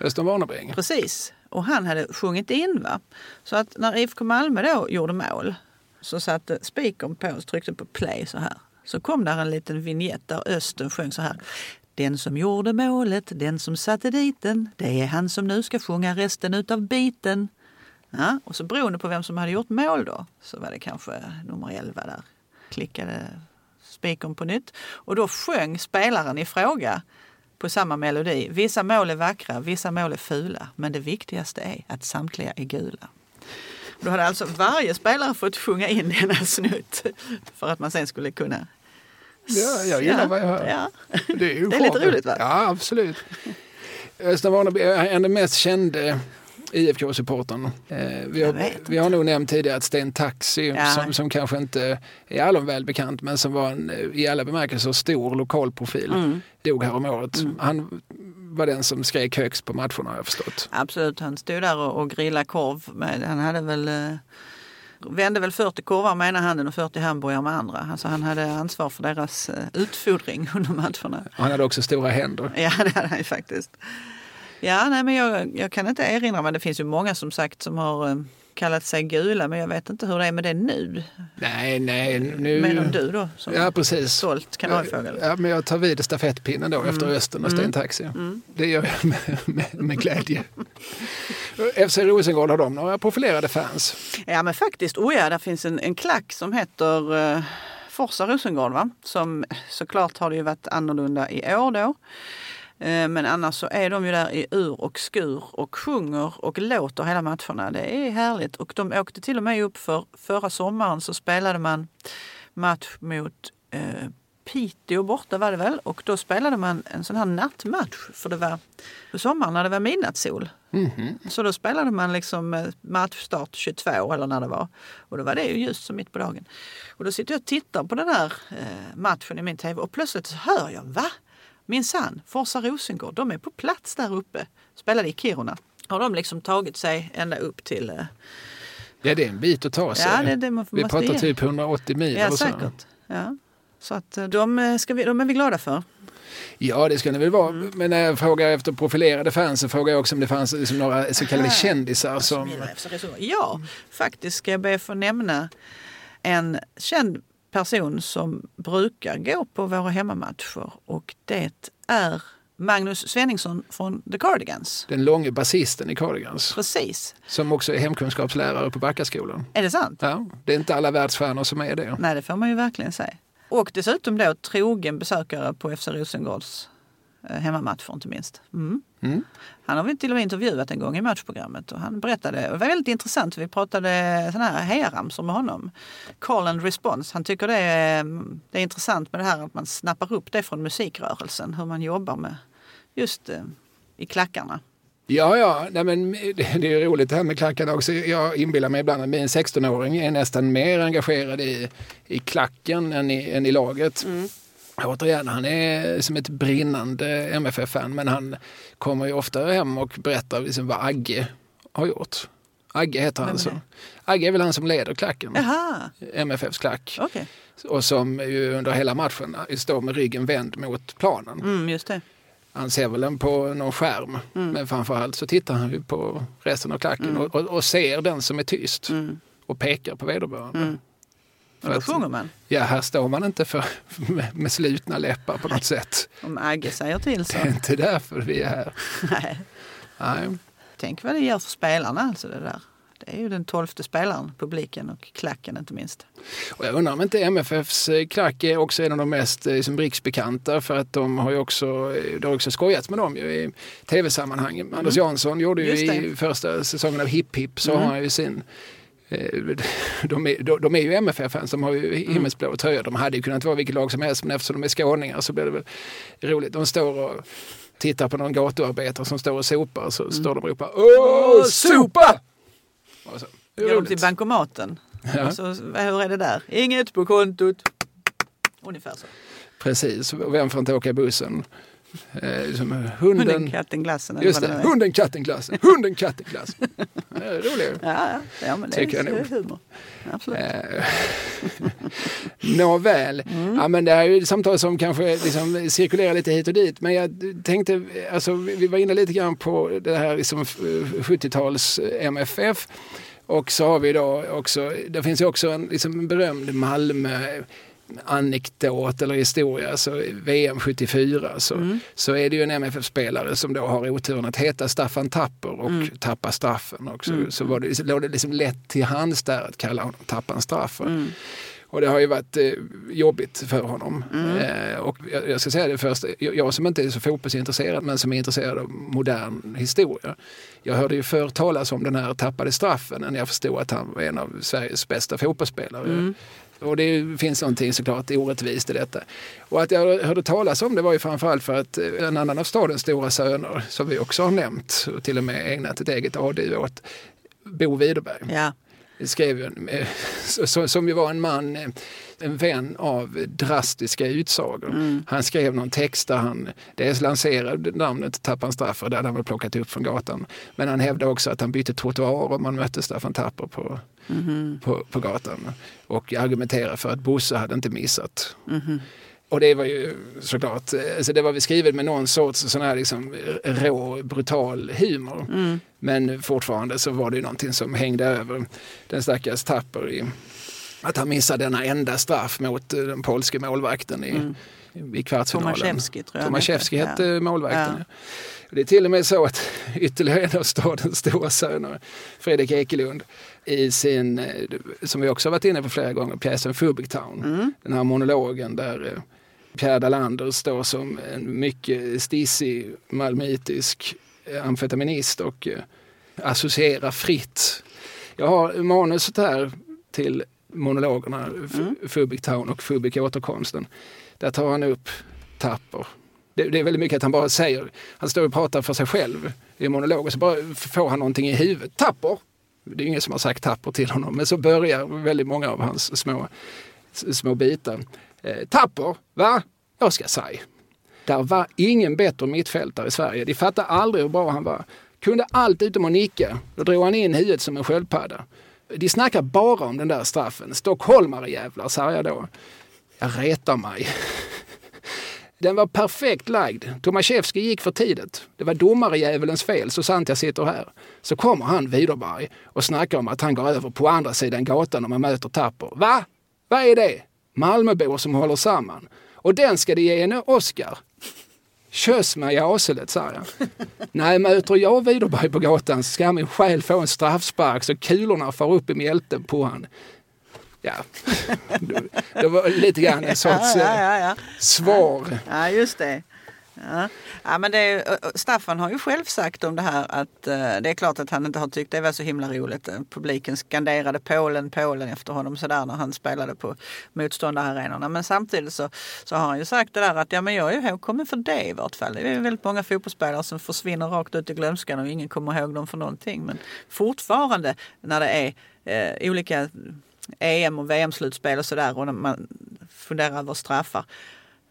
Östen Warnerbring. Precis. Och han hade sjungit in. Va? Så att när IFK Malmö då gjorde mål så satte spikern på och tryckte på play så här. Så kom där en liten vignett där Östen sjöng så här. Den som gjorde målet, den som satte dit den, det är han som nu ska sjunga resten utav biten. Ja, och så beroende på vem som hade gjort mål då så var det kanske nummer 11 där. Klickade spikern på nytt och då sjöng spelaren i fråga på samma melodi. Vissa mål är vackra, vissa mål är fula. Men det viktigaste är att samtliga är gula. Då hade alltså varje spelare fått sjunga in denna snutt för att man sen skulle kunna... Ja, jag gillar Ja, vad jag hör. Ja. Det är, Det är lite roligt, va? Ja, absolut. Östen Warnerbring är den mest kände IFK-supportern. Eh, vi, har, vi har nog nämnt tidigare att Sten Taxi, Ja. som, som kanske inte är allom välbekant, men som var en eh, i alla bemärkelser stor lokalprofil, Mm. dog häromåret. Han var den som skrek högst på matcherna har jag förstått. Absolut, han stod där och, och grillade korv. Med, han hade väl, eh, vände väl 40 korvar med ena handen och 40 hamburgare med andra. Alltså han hade ansvar för deras eh, utfodring under matcherna. Han hade också stora händer. Ja, det hade han ju faktiskt. Ja, nej, men jag, jag kan inte erinra mig. Det finns ju många som sagt som har eh, kallat sig gula, men jag vet inte hur det är med det nu. Nej, nej, nu... Menar du då? Som Ja, precis. stolt kanariefågel? Ja, men jag tar vid stafettpinnen då efter Östen och Sten Taxi. Det gör jag med, med, med glädje. FC Rosengård har de några profilerade fans. Ja, men faktiskt. Oh ja, där finns en, en klack som heter eh, Forza Rosengård. Va? Som såklart har det ju varit annorlunda i år då. Eh, Men annars så är de ju där i ur och skur och sjunger och låter hela matcherna. Det är härligt. Och de åkte till och med upp för förra sommaren så spelade man match mot eh, Piteå borta var det väl. Och då spelade man en sån här nattmatch. För det var på sommaren när det var midnattssol. Så då spelade man liksom eh, matchstart 22 eller när det var. Och då var det ju just som mitt på dagen. Och då sitter jag och tittar på den här eh, matchen i min tv och plötsligt hör jag, va? Minsann, Forsa Rosengård, de är på plats där uppe. Spelade i Kiruna. Har de liksom tagit sig ända upp till... Eh, Ja, det är en bit att ta sig. Ja, det- det må- vi pratar ge. typ 180 mil. ja, säkert. Ja. Så att eh, de, eh, ska vi, de är vi glada för. Ja, det ska det väl vara. Mm. Men när jag frågar efter profilerade fans så frågar jag också om det fanns liksom några så kallade Aha. kändisar som... Rosengård. Ja, faktiskt ska jag be få nämna en känd person som brukar gå på våra hemmamatcher och det är Magnus Svenningsson från The Cardigans. Den långe basisten i Cardigans. Precis. Som också är hemkunskapslärare på Backaskolan. Är det sant? Ja, det är inte alla världsstjärnor som är det. Nej, det får man ju verkligen säga. Och dessutom då trogen besökare på FC Rosengårds hemmamatcher inte minst. Mm. Mm. Han har vi till och med intervjuat en gång i matchprogrammet och han berättade, det var väldigt intressant, vi pratade sådana här hejaramsor med honom. Call and response. Han tycker det är, det är intressant med det här att man snappar upp det från musikrörelsen, hur man jobbar med just eh, i klackarna. Ja, ja, nej, men det är roligt det här med klackarna också. Jag inbillar mig ibland att min 16-åring är nästan mer engagerad i, i klacken än i, än i laget. Mm. Återigen, han är som ett brinnande MFF-fan men han kommer ju ofta hem och berättar liksom vad Agge har gjort. Agge heter han Vem är så. det? Agge är väl han som leder klacken, Jaha, MFFs klack. okej. Och som ju under hela matchen står med ryggen vänd mot planen. Mm, just det. Han ser väl den på någon skärm. Mm. Men framförallt så tittar han ju på resten av klacken och, och, och ser den som är tyst Mm. och pekar på vederbörande. Mm. Och då sjunger man. Ja, här står man inte för, med, med slutna läppar på något sätt. Om Agge säger till så. Det är inte därför vi är här. Nej. Nej. Tänk vad det gör för spelarna alltså det där. Det är ju den tolfte spelaren, publiken och klacken inte minst. Och jag undrar om inte MFFs eh, klack är också en av de mest eh, som riksbekanta för att de har ju också, eh, det har också skojats med dem ju i tv-sammanhang. Anders Jansson gjorde ju Mm. I första säsongen av Hipp Hipp så Mm. har han ju sin de är, de, de är ju MFF-fans, de har ju Mm. himmelsblå tröjor. De hade ju kunnat vara vilket lag som helst men eftersom de är skåningar så blir det väl roligt. De står och tittar på någon gatuarbetare som står och sopar så Mm. står de och ropar Åh, sopa! Och så. Går de till bankomaten. Ja. Så, hur är det där? Inget på kontot. ungefär så. Precis, och vem får inte åka i bussen? Eh, liksom hunden, Hunden, katten, glassen. just det, hunden, katten, glassen. Hunden, katten, glassen. Det är roligt. Ja, ja. ja men det Tycker är, är humor. Absolut. Eh, Nåväl, ja, men det här är ett samtal som kanske liksom cirkulerar lite hit och dit. Men jag tänkte, alltså, vi var inne lite grann på det här liksom, 70-tals MFF. Och så har vi då också, det finns ju också en liksom, berömd Malmö anekdot eller historia, alltså VM 74 så, så är det ju en MFF-spelare som då har oturen att heta Staffan Tapper och tappa straffen. Och så, så var det, låg det liksom lätt till hands där att kalla honom Tappan Straffer. Och det har ju varit eh, jobbigt för honom. Eh, och jag, jag ska säga det först, jag, jag som inte är så fotbollsintresserad men som är intresserad av modern historia. Jag hörde ju förr talas om den här tappade straffen när jag förstod att han var en av Sveriges bästa fotbollsspelare. Och det finns någonting såklart orättvist i detta. Och att jag hörde talas om det var ju framförallt för att eh, en annan av stadens stora söner, som vi också har nämnt och till och med ägnat ett eget AD åt, Bo Widerberg Ja. skrev eh, som ju var en man, eh, en vän av drastiska utsagor. Han skrev någon text där han dels lanserade namnet Tappan Straffer, det hade han väl plockat upp från gatan. Men han hävdade också att han bytte trottoar om man mötte Staffan Tapper på, på, på gatan. Och argumenterade för att Bosse hade inte missat. Och det var ju såklart, alltså det var skrivet med någon sorts sån här liksom rå, brutal humor. Men fortfarande så var det ju någonting som hängde över den stackars Tapper i att han missade denna enda straff mot eh, den polske målvakten i, i kvartsfinalen. Tomaszewski tror jag Tomaszewski hette Ja. målvakten. Ja. Det är till och med så att ytterligare en av stadens stora söner, Fredrik Ekelund, i sin, eh, som vi också varit inne på flera gånger, pjäsen Fubic Town. Den här monologen där eh, Pierre Dalander står som en mycket stissig malmöitisk eh, amfetaminist och associerar fritt. Jag har manuset här till monologerna F- Fubic Town och Fubic återkomsten. Där tar han upp Tapper. Det, det är väldigt mycket att han bara säger, han står och pratar för sig själv i monologen så bara får han någonting i huvudet. Tapper! Det är ingen som har sagt tapper till honom men så börjar väldigt många av hans små, små bitar. Eh, tapper, va? Jag ska säga. Där var ingen bättre mittfältare i Sverige. De fattade aldrig hur bra han var. Kunde allt utom att nicka. Då drog han in huvudet som en sköldpadda. De snackar bara om den där straffen. Stockholmare jävlar, sa jag då. Jag retar mig. Den var perfekt lagd. Tomaszewski gick för tidigt. Det var domarejävulens fel, så sant jag sitter här. Så kommer han Widerberg och snackar om att han går över på andra sidan gatan om man möter Tapper. Va? Vad är det? Malmöbor som håller samman. Och den ska de ge en Oscar. Kös mig i aselet, sa jag. Nej, möter jag Widerberg på gatan så ska min själ få en straffspark så kulorna far upp i mjälten på han. Ja, det var lite grann en sorts ja, ja, ja. svar. Ja, just det. Ja. Ja, men är, Staffan har ju själv sagt om det här att eh, det är klart att han inte har tyckt det var så himla roligt. Eh, Publiken skanderade Polen, Polen efter honom sådär när han spelade på motståndararenorna. Men samtidigt så, så har han ju sagt det där att ja, men jag är ju ihågkommen för det i vart fall. Det är väldigt många fotbollsspelare som försvinner rakt ut i glömskan och ingen kommer ihåg dem för någonting. Men fortfarande när det är eh, olika EM och VM-slutspel och sådär och man funderar över straffar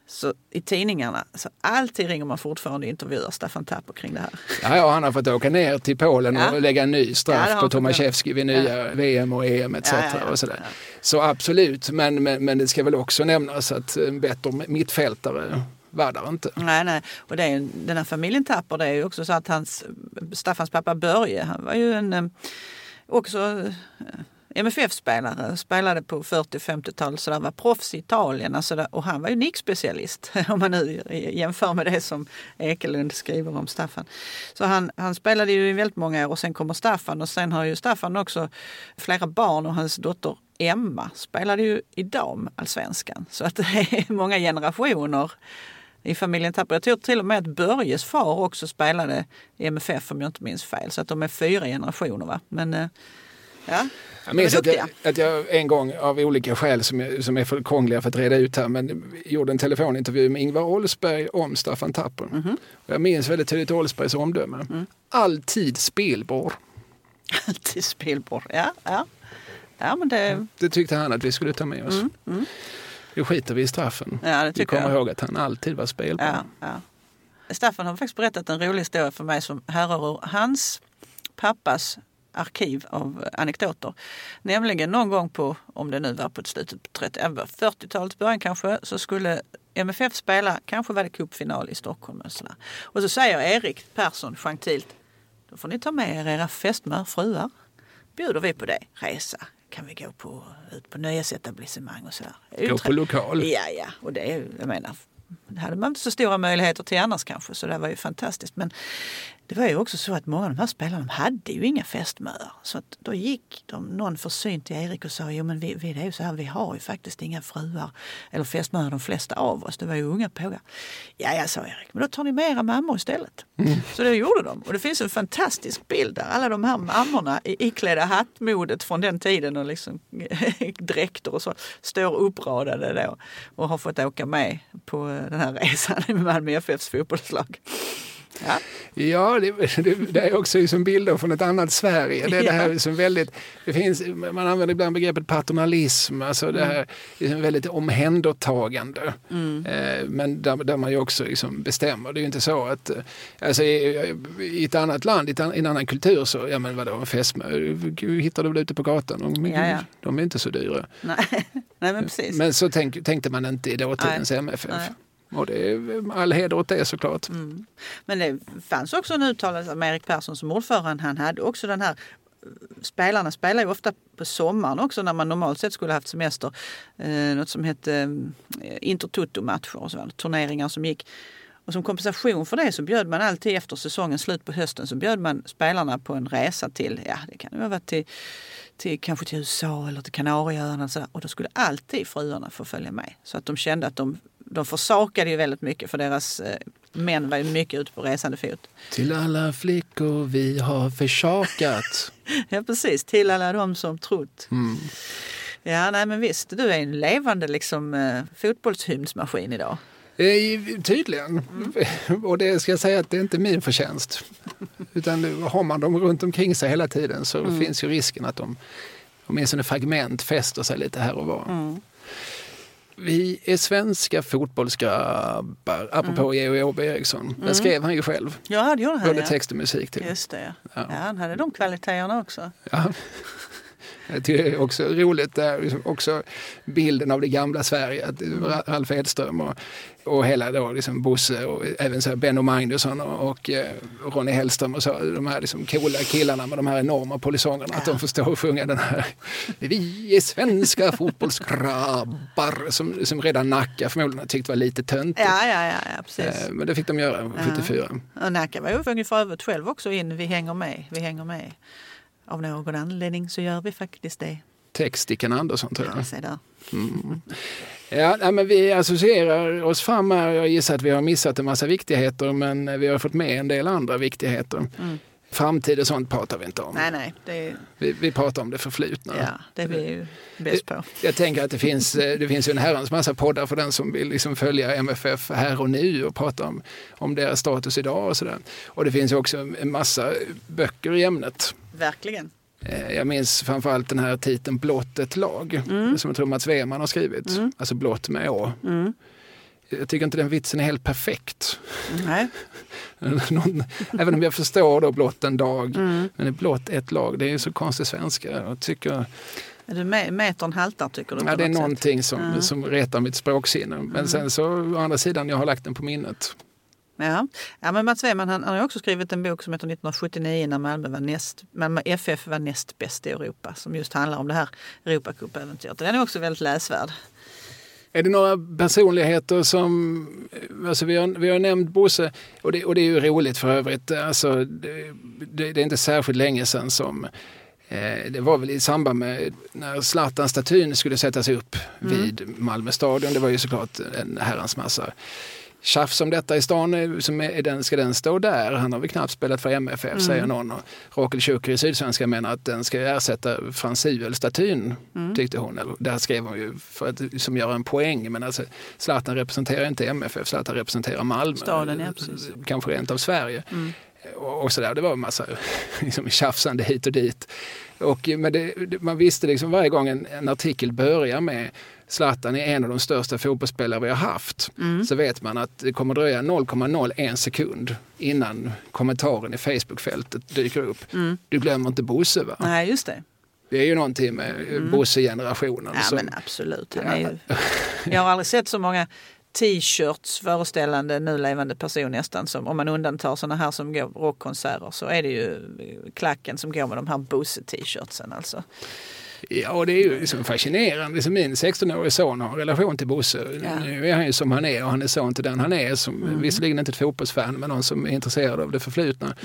så i tidningarna, så alltid ringer man fortfarande och intervjuar Staffan Tapper kring det här. Ja, ja, han har fått åka ner till Polen Ja. och lägga en ny Ja, straff han på Tomaszewski vid nya VM och EM etc. Ja, ja, ja. Och sådär. Ja. Så absolut, men, men, men det ska väl också nämnas att en bättre mittfältare var där inte. Nej, nej. Och det är ju, den här familjen Tapper, det är ju också så att hans, Staffans pappa Börje, han var ju en eh, också eh, MFF-spelare, spelade på 40-50-talet, så där var proffs i Italien. Alltså där, och han var ju nickspecialist om man nu jämför med det som Ekelund skriver om Staffan. Så han, han spelade ju i väldigt många år och sen kommer Staffan och sen har ju Staffan också flera barn och hans dotter Emma spelade ju i damallsvenskan. Så att det är många generationer i familjen Tapper. Jag tror till och med att Börjes far också spelade i MFF om jag inte minns fel. Så att de är fyra generationer. Va? Men eh, ja, jag minns att jag, att jag en gång av olika skäl som är, som är för krångliga för att reda ut här men gjorde en telefonintervju med Ingvar Oldsberg om Staffan Tapper. Mhm. Och jag minns väldigt tydligt Oldsbergs omdöme. Mm. Alltid spelbar. Alltid spelbord. Ja, ja. ja men det, Det tyckte han att vi skulle ta med oss. Mm, Nu skiter vi i straffen. Ja, vi kommer jag. ihåg att han alltid var spelbar. Ja, ja. Staffan har faktiskt berättat en rolig historia för mig som härrör ur hans pappas arkiv av anekdoter. Nämligen någon gång på, om det nu var på ett slutet på 30, äh, 40-talets början kanske, så skulle MFF spela, kanske var det cupfinal i Stockholm. Och, sådär. och så säger Erik Persson gentilt, då får ni ta med er era fästmör, fruar. Bjuder vi på det, resa, kan vi gå på, ut på nöjesetablissemang och sådär. Gå på lokal. Ja, ja, och det är jag menar, det hade man inte så stora möjligheter till annars kanske, så det var ju fantastiskt. Men det var ju också så att många av de här spelarna de hade ju inga fästmöar. Så att då gick de, någon försynt till Erik och sa, jo men vi, vi, det är ju så här, vi har ju faktiskt inga fruar eller fästmöar de flesta av oss. Det var ju unga pågar. Ja, ja, sa Erik, men då tar ni med era mammor istället. Så det gjorde de. Och det finns en fantastisk bild där alla de här mammorna i iklädda hattmodet från den tiden och liksom dräkter och så står uppradade då och har fått åka med på den här resan med Malmö FFs fotbollslag. Ja. Ja, det, det, det är också liksom bilder från ett annat Sverige. Det, är det här som väldigt, det finns, man använder ibland begreppet paternalism, alltså det här liksom väldigt omhändertagande. Eh, men där, där man ju också liksom bestämmer. Det är ju inte så att eh, alltså, i, i ett annat land, i, en annan kultur så, ja men vadå, en fästmö, hittar du väl ute på gatan? De, Ja, ja. de är inte så dyra. Nej. Nej, men precis. Men så tänk, tänkte man inte i dåtidens MFF. Nej. Och det är all heder åt det såklart. Mm. Men det fanns också en uttalelse av Erik Persson som ordförande. Han hade också den här Spelarna spelar ju ofta på sommaren också när man normalt sett skulle haft semester. Eh, något som hette eh, intertoto-matcher och sådär, turneringar som gick. Och som kompensation för det så bjöd man alltid efter säsongens slut på hösten så bjöd man spelarna på en resa till, ja det kan ju ha varit till, till kanske till USA eller till Kanarieöarna och, och då skulle alltid fruarna få följa med. Så att de kände att de, de försakade ju väldigt mycket för deras eh, män var ju mycket ute på resande fot. Till alla flickor vi har försakat. Ja precis, till alla de som trott. Mm. Ja nej men visst, du är en levande liksom eh, fotbollshymnsmaskin idag. Eh, Tydligen. Och det ska jag säga att det är inte min förtjänst. Utan har man dem runt omkring sig hela tiden så finns ju risken att de åtminstone fragment fäster sig lite här och var. Vi är svenska fotbollsgrabbar, apropå Georg Åberg Eriksson. Den skrev han ju själv, Ja det gjorde han både ja. text och musik till. Just det ja. Ja. ja. Han hade de kvaliteterna också. Ja. Det är också roligt där, liksom också bilden av det gamla Sverige. Att Ralf Edström och, och hela då liksom Bosse och även så här Benno Magnusson och, och eh, Ronny Hellström och så. De här liksom coola killarna med de här enorma polisongerna. Att de får stå och sjunga den här Vi är svenska fotbollsgrabbar som, som redan Nacka förmodligen har tyckt var lite töntigt. Ja, ja, ja, ja precis. Eh, Men det fick de göra 74. Och Nacka var ju för övrigt själv också in Vi hänger med, vi hänger med. Av någon anledning så gör vi faktiskt det. Text Stickan Andersson tror jag. Ja, där. Ja, men vi associerar oss fram här. Jag gissar att vi har missat en massa viktigheter men vi har fått med en del andra viktigheter. Framtid och sånt pratar vi inte om. Nej, nej, är, Vi, vi pratar om det förflutna. ja, det är vi ju bäst på. Jag tänker att det finns, eh, det finns en herrans massa poddar för den som vill liksom följa MFF här och nu och prata om, om deras status idag och sådär. Och det finns också en massa böcker i ämnet. Verkligen. Eh, Jag minns framförallt den här titeln Blott ett lag som jag tror Mats Wehrman har skrivit. Alltså blott med å. Jag tycker inte den vitsen är helt perfekt. Nej. Någon, även om jag förstår då blott en dag, men det är blott ett lag. Det är ju så konstig svenska. Jag tycker, Är med, metern haltar tycker du? ja, det är sätt? någonting som, som retar mitt språksinne. Men sen så å andra sidan, jag har lagt den på minnet. Ja. ja, men Mats Wehrman han, han har också skrivit en bok som heter 1979 när Malmö, var näst, Malmö FF var näst bäst i Europa. Som just handlar om det här Europacupäventyret. Den är också väldigt läsvärd. Är det några personligheter som, alltså vi har, vi har nämnt Bosse och det, och det är ju roligt för övrigt. Alltså, det, det, det är inte särskilt länge sedan som eh, det var väl i samband med när Zlatan-statyn skulle sättas upp vid Malmö stadion. Det var ju såklart en herrans massa tjafs om detta i stan. eh, Som är den, ska den stå där? Han har väl knappt spelat för MFF säger någon. Och Rakel Tjuker i Sydsvenskan menar att den ska ersätta Frans Sivel-statyn, tyckte hon. Eller, där skrev hon ju för att som göra en poäng. Men alltså, Zlatan representerar inte MFF, Zlatan representerar Malmö. Staden, ja, precis. Kanske rent av Sverige. Och, och så där. Det var en massa liksom, tjafsande hit och dit. Och, men det, man visste liksom varje gång en, en artikel börjar med Zlatan är en av de största fotbollsspelare vi har haft så vet man att det kommer dröja 0,01 sekund innan kommentaren i Facebookfältet dyker upp. Du glömmer inte Bosse va? Nej, just det. Det är ju någonting med Bosse-generationen. Ja, som- men absolut. Han är ju, jag har aldrig sett så många t-shirts föreställande nu levande person nästan. Som, om man undantar sådana här som går rockkonserter så är det ju klacken som går med de här Bosse-t-shirtsen. Alltså. Ja, det är ju liksom fascinerande. Liksom min 16-årige son har en relation till Bosse. Ja. Nu är han ju som han är och han är son till den han är. Som, Visserligen inte ett fotbollsfan, men någon som är intresserad av det förflutna.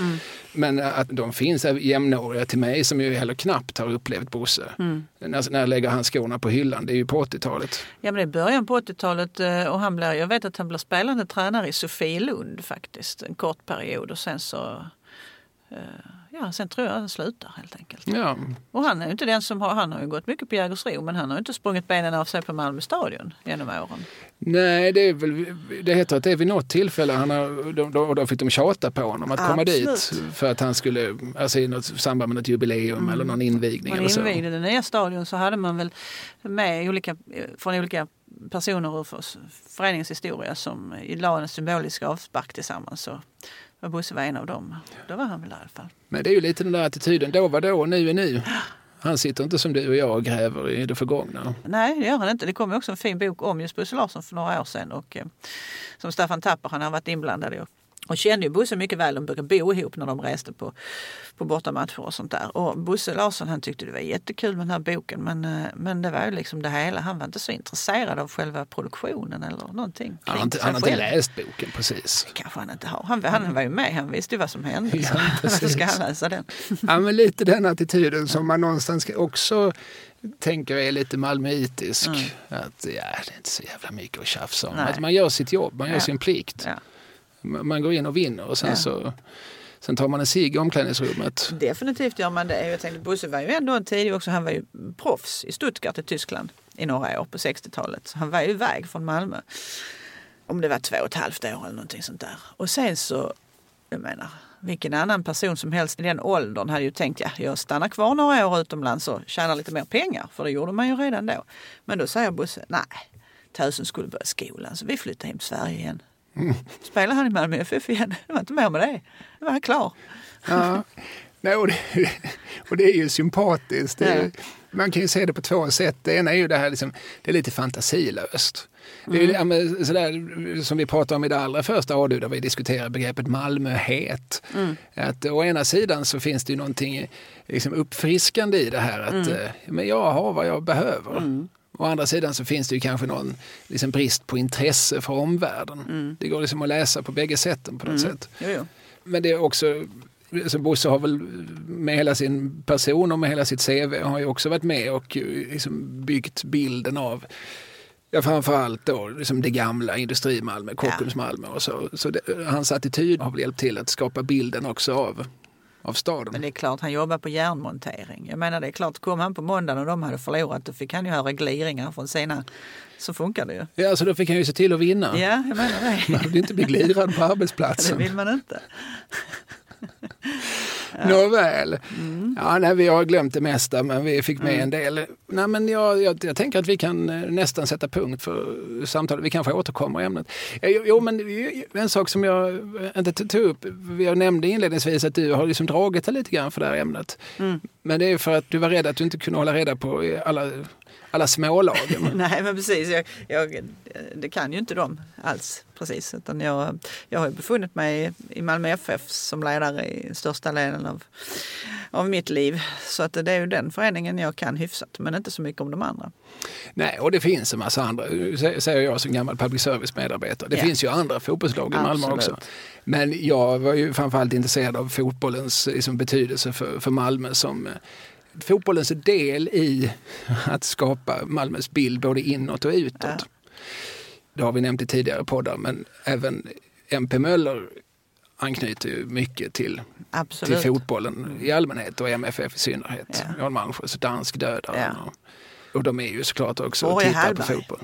Men att de finns jämnåriga till mig som ju heller knappt har upplevt Bosse. När, när lägger han skorna på hyllan? Det är ju på 80-talet. Ja, men det är början på 80-talet eh, och han blir, jag vet att han blir spelande tränare i Sofielund faktiskt en kort period och sen så eh, Ja, sen tror jag han slutar helt enkelt. Ja, Och han är ju inte den som har, han har ju gått mycket på Jägersro men han har ju inte sprungit benen av sig på Malmö stadion genom åren. Nej, det, är väl, det heter att det är vid något tillfälle han har, då, då, då fick de tjata på honom att komma Absolut. dit för att han skulle, alltså i något samband med något jubileum eller någon invigning Man eller så. invigde den nya stadion så hade man väl med olika, från olika personer ur för- föreningens historia som la en symbolisk avspark tillsammans. Så var Bosse var en av dem. Då var han väl i alla fall. Men det är ju lite den där attityden, då var då, nu är nu. Han sitter inte som du och jag och gräver i det förgångna. Nej, det gör han inte. Det kom också en fin bok om just Bosse Larsson för några år sedan. Och, eh, som Staffan Tapper, han har varit inblandad i. Och, och kände ju Bosse mycket väl. De brukade bo ihop när de reste på, på bortamatcher och sånt där. Och Bosse Larsson han tyckte det var jättekul med den här boken. Men, eh, men det var ju liksom det hela. Han var inte så intresserad av själva produktionen eller någonting. Han har inte, han har inte läst boken precis. kanske han inte har. Han, han var ju med, han visste ju vad som hände. Ja, varför ska han läsa den? Ja, men lite den attityden som man någonstans också tänker är lite malmöitisk. Att ja, det är inte så jävla mycket att tjafsa om. Att man gör sitt jobb, man gör Ja. sin plikt. Ja. Man går in och vinner och sen Ja. så sen tar man en cigg i omklädningsrummet. Definitivt gör man det. Jag tänkte Bosse var ju ändå en tidig också. Han var ju proffs i Stuttgart i Tyskland i några år på 60-talet. Så han var ju iväg från Malmö. Om det var två och ett halvt år eller någonting sånt där. Och sen så, jag menar, vilken annan person som helst i den åldern hade ju tänkt ja, jag stannar kvar några år utomlands och tjänar lite mer pengar. För det gjorde man ju redan då. Men då säger Bosse, nej, Tösen skulle börja skolan så vi flyttar hem till Sverige igen. Spelade han i Malmö FF igen? Det var inte mer med det. Då var han klar. Ja. Nej, och, det, och det är ju sympatiskt. Det är, Man kan ju se det på två sätt. Det ena är ju det här, liksom, det är lite fantasilöst. Det är ja, men sådär, som vi pratade om i det allra första ADU där vi diskuterade begreppet Malmöhet. Att å ena sidan så finns det ju någonting liksom, uppfriskande i det här att eh, men jag har vad jag behöver. Å andra sidan så finns det ju kanske någon liksom, brist på intresse för omvärlden. Det går liksom att läsa på bägge sätten på något sätt. Jo, jo. Men det är också, alltså Bosse har väl med hela sin person och med hela sitt CV har ju också varit med och liksom byggt bilden av Ja, framförallt då liksom det gamla Industri-Malmö, Kockums Malmö och så. Så det, hans attityd har väl hjälpt till att skapa bilden också av, av staden. Men det är klart, han jobbar på järnmontering. Jag menar det är klart, kom han på måndagen och de hade förlorat då fick han ju höra gliringar från sina... Så funkar det ju. Ja, så då fick han ju se till att vinna. Ja, jag menar Man det. vill inte bli glirad på Det arbetsplatsen. vill man inte. Nåväl. Mm. Ja, nej, vi har glömt det mesta men vi fick med en del. Nej, men jag, jag, jag tänker att vi kan eh, nästan sätta punkt för samtalet. Vi kanske återkommer i ämnet. Eh, Jo, jo, men en sak som jag inte tog upp. Jag nämnde inledningsvis att du har liksom dragit dig lite grann för det här ämnet. Mm. Men det är för att du var rädd att du inte kunde hålla reda på eh, alla, alla smålagen. Nej, men precis. Jag, jag, det kan ju inte de alls. Precis. Utan jag, jag har ju befunnit mig i Malmö FF som ledare i största delen av, av mitt liv. Så att det är ju den föreningen jag kan hyfsat, men inte så mycket om de andra. Nej, och det finns en massa andra, sä- säger jag som gammal public service-medarbetare. Det Ja. finns ju andra fotbollslag i Malmö också. Men jag var ju framförallt intresserad av fotbollens liksom, betydelse för, för Malmö som fotbollens del i att skapa Malmös bild både inåt och utåt. Ja. Det har vi nämnt i tidigare poddar, men även MP Möller anknyter ju mycket till, till fotbollen i allmänhet och MFF i synnerhet. Ja. Jan Malmsjös dansk dödare. Ja. Och, och de är ju såklart också och tittar på fotboll.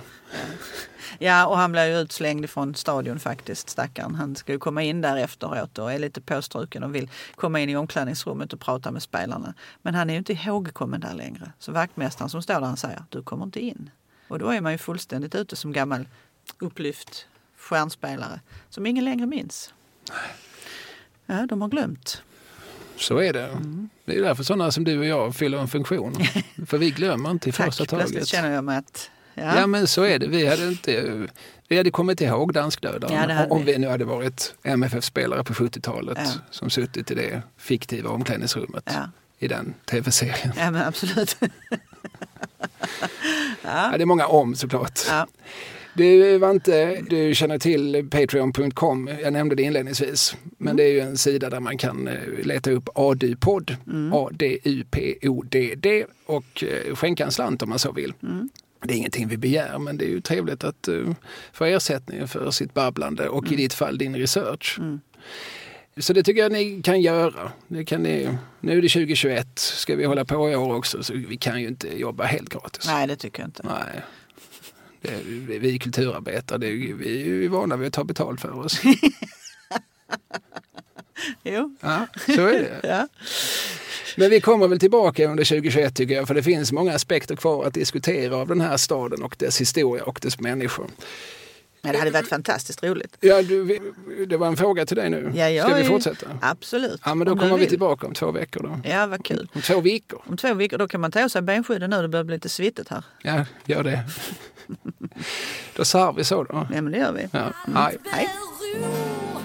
Ja, och han blev ju utslängd från stadion faktiskt, stackaren. Han ska ju komma in där efteråt och är lite påstruken och vill komma in i omklädningsrummet och prata med spelarna. Men han är ju inte ihågkommen där längre. Så vaktmästaren som står där han säger, du kommer inte in. Och då är man ju fullständigt ute som gammal upplyft stjärnspelare som ingen längre minns. Ja, de har glömt. Så är det. Mm. Det är därför sådana som du och jag fyller en funktion. För vi glömmer inte i Tack, första taget. Plötsligt känner jag mig att... Ja. ja. men så är det. Vi hade, inte, vi hade kommit ihåg dansklödaren Ja, om vi nu hade varit MFF-spelare på 70-talet Ja. som suttit i det fiktiva omklädningsrummet Ja. i den tv-serien. ja, men absolut. Ja, det är många om såklart. Du Vante, du känner till Patreon.com. Jag nämnde det inledningsvis. Men Mm. det är ju en sida där man kan eh, leta upp ADU-podd, Mm. A-D-U-P-O-D-D och eh, skänka en slant om man så vill. Mm. Det är ingenting vi begär men det är ju trevligt att uh, få ersättning för sitt babblande och i ditt fall din research. Mm. Så det tycker jag ni kan göra. Det kan ni, nu är det 2021, ska vi hålla på i år också så vi kan ju inte jobba helt gratis. Nej, det tycker jag inte. Nej. Det vi är kulturarbetare, det är, vi är ju vana vid att ta betalt för oss. Jo. Ja, så är det. Ja. Men vi kommer väl tillbaka under 2021 tycker jag, för det finns många aspekter kvar att diskutera av den här staden och dess historia och dess människor. Men det hade varit fantastiskt roligt. Ja, du, det var en fråga till dig nu. Ja, jag Ska vi fortsätta? Absolut. Ja, men då kommer vi tillbaka om två veckor då. Ja, vad kul. Om två veckor? Om två veckor då kan man ta av sig benskydden nu. Det börjar bli lite svittigt här. Ja, gör det. då sa vi så då. Ja, men det gör vi. Ja, hej. Hej. Rue.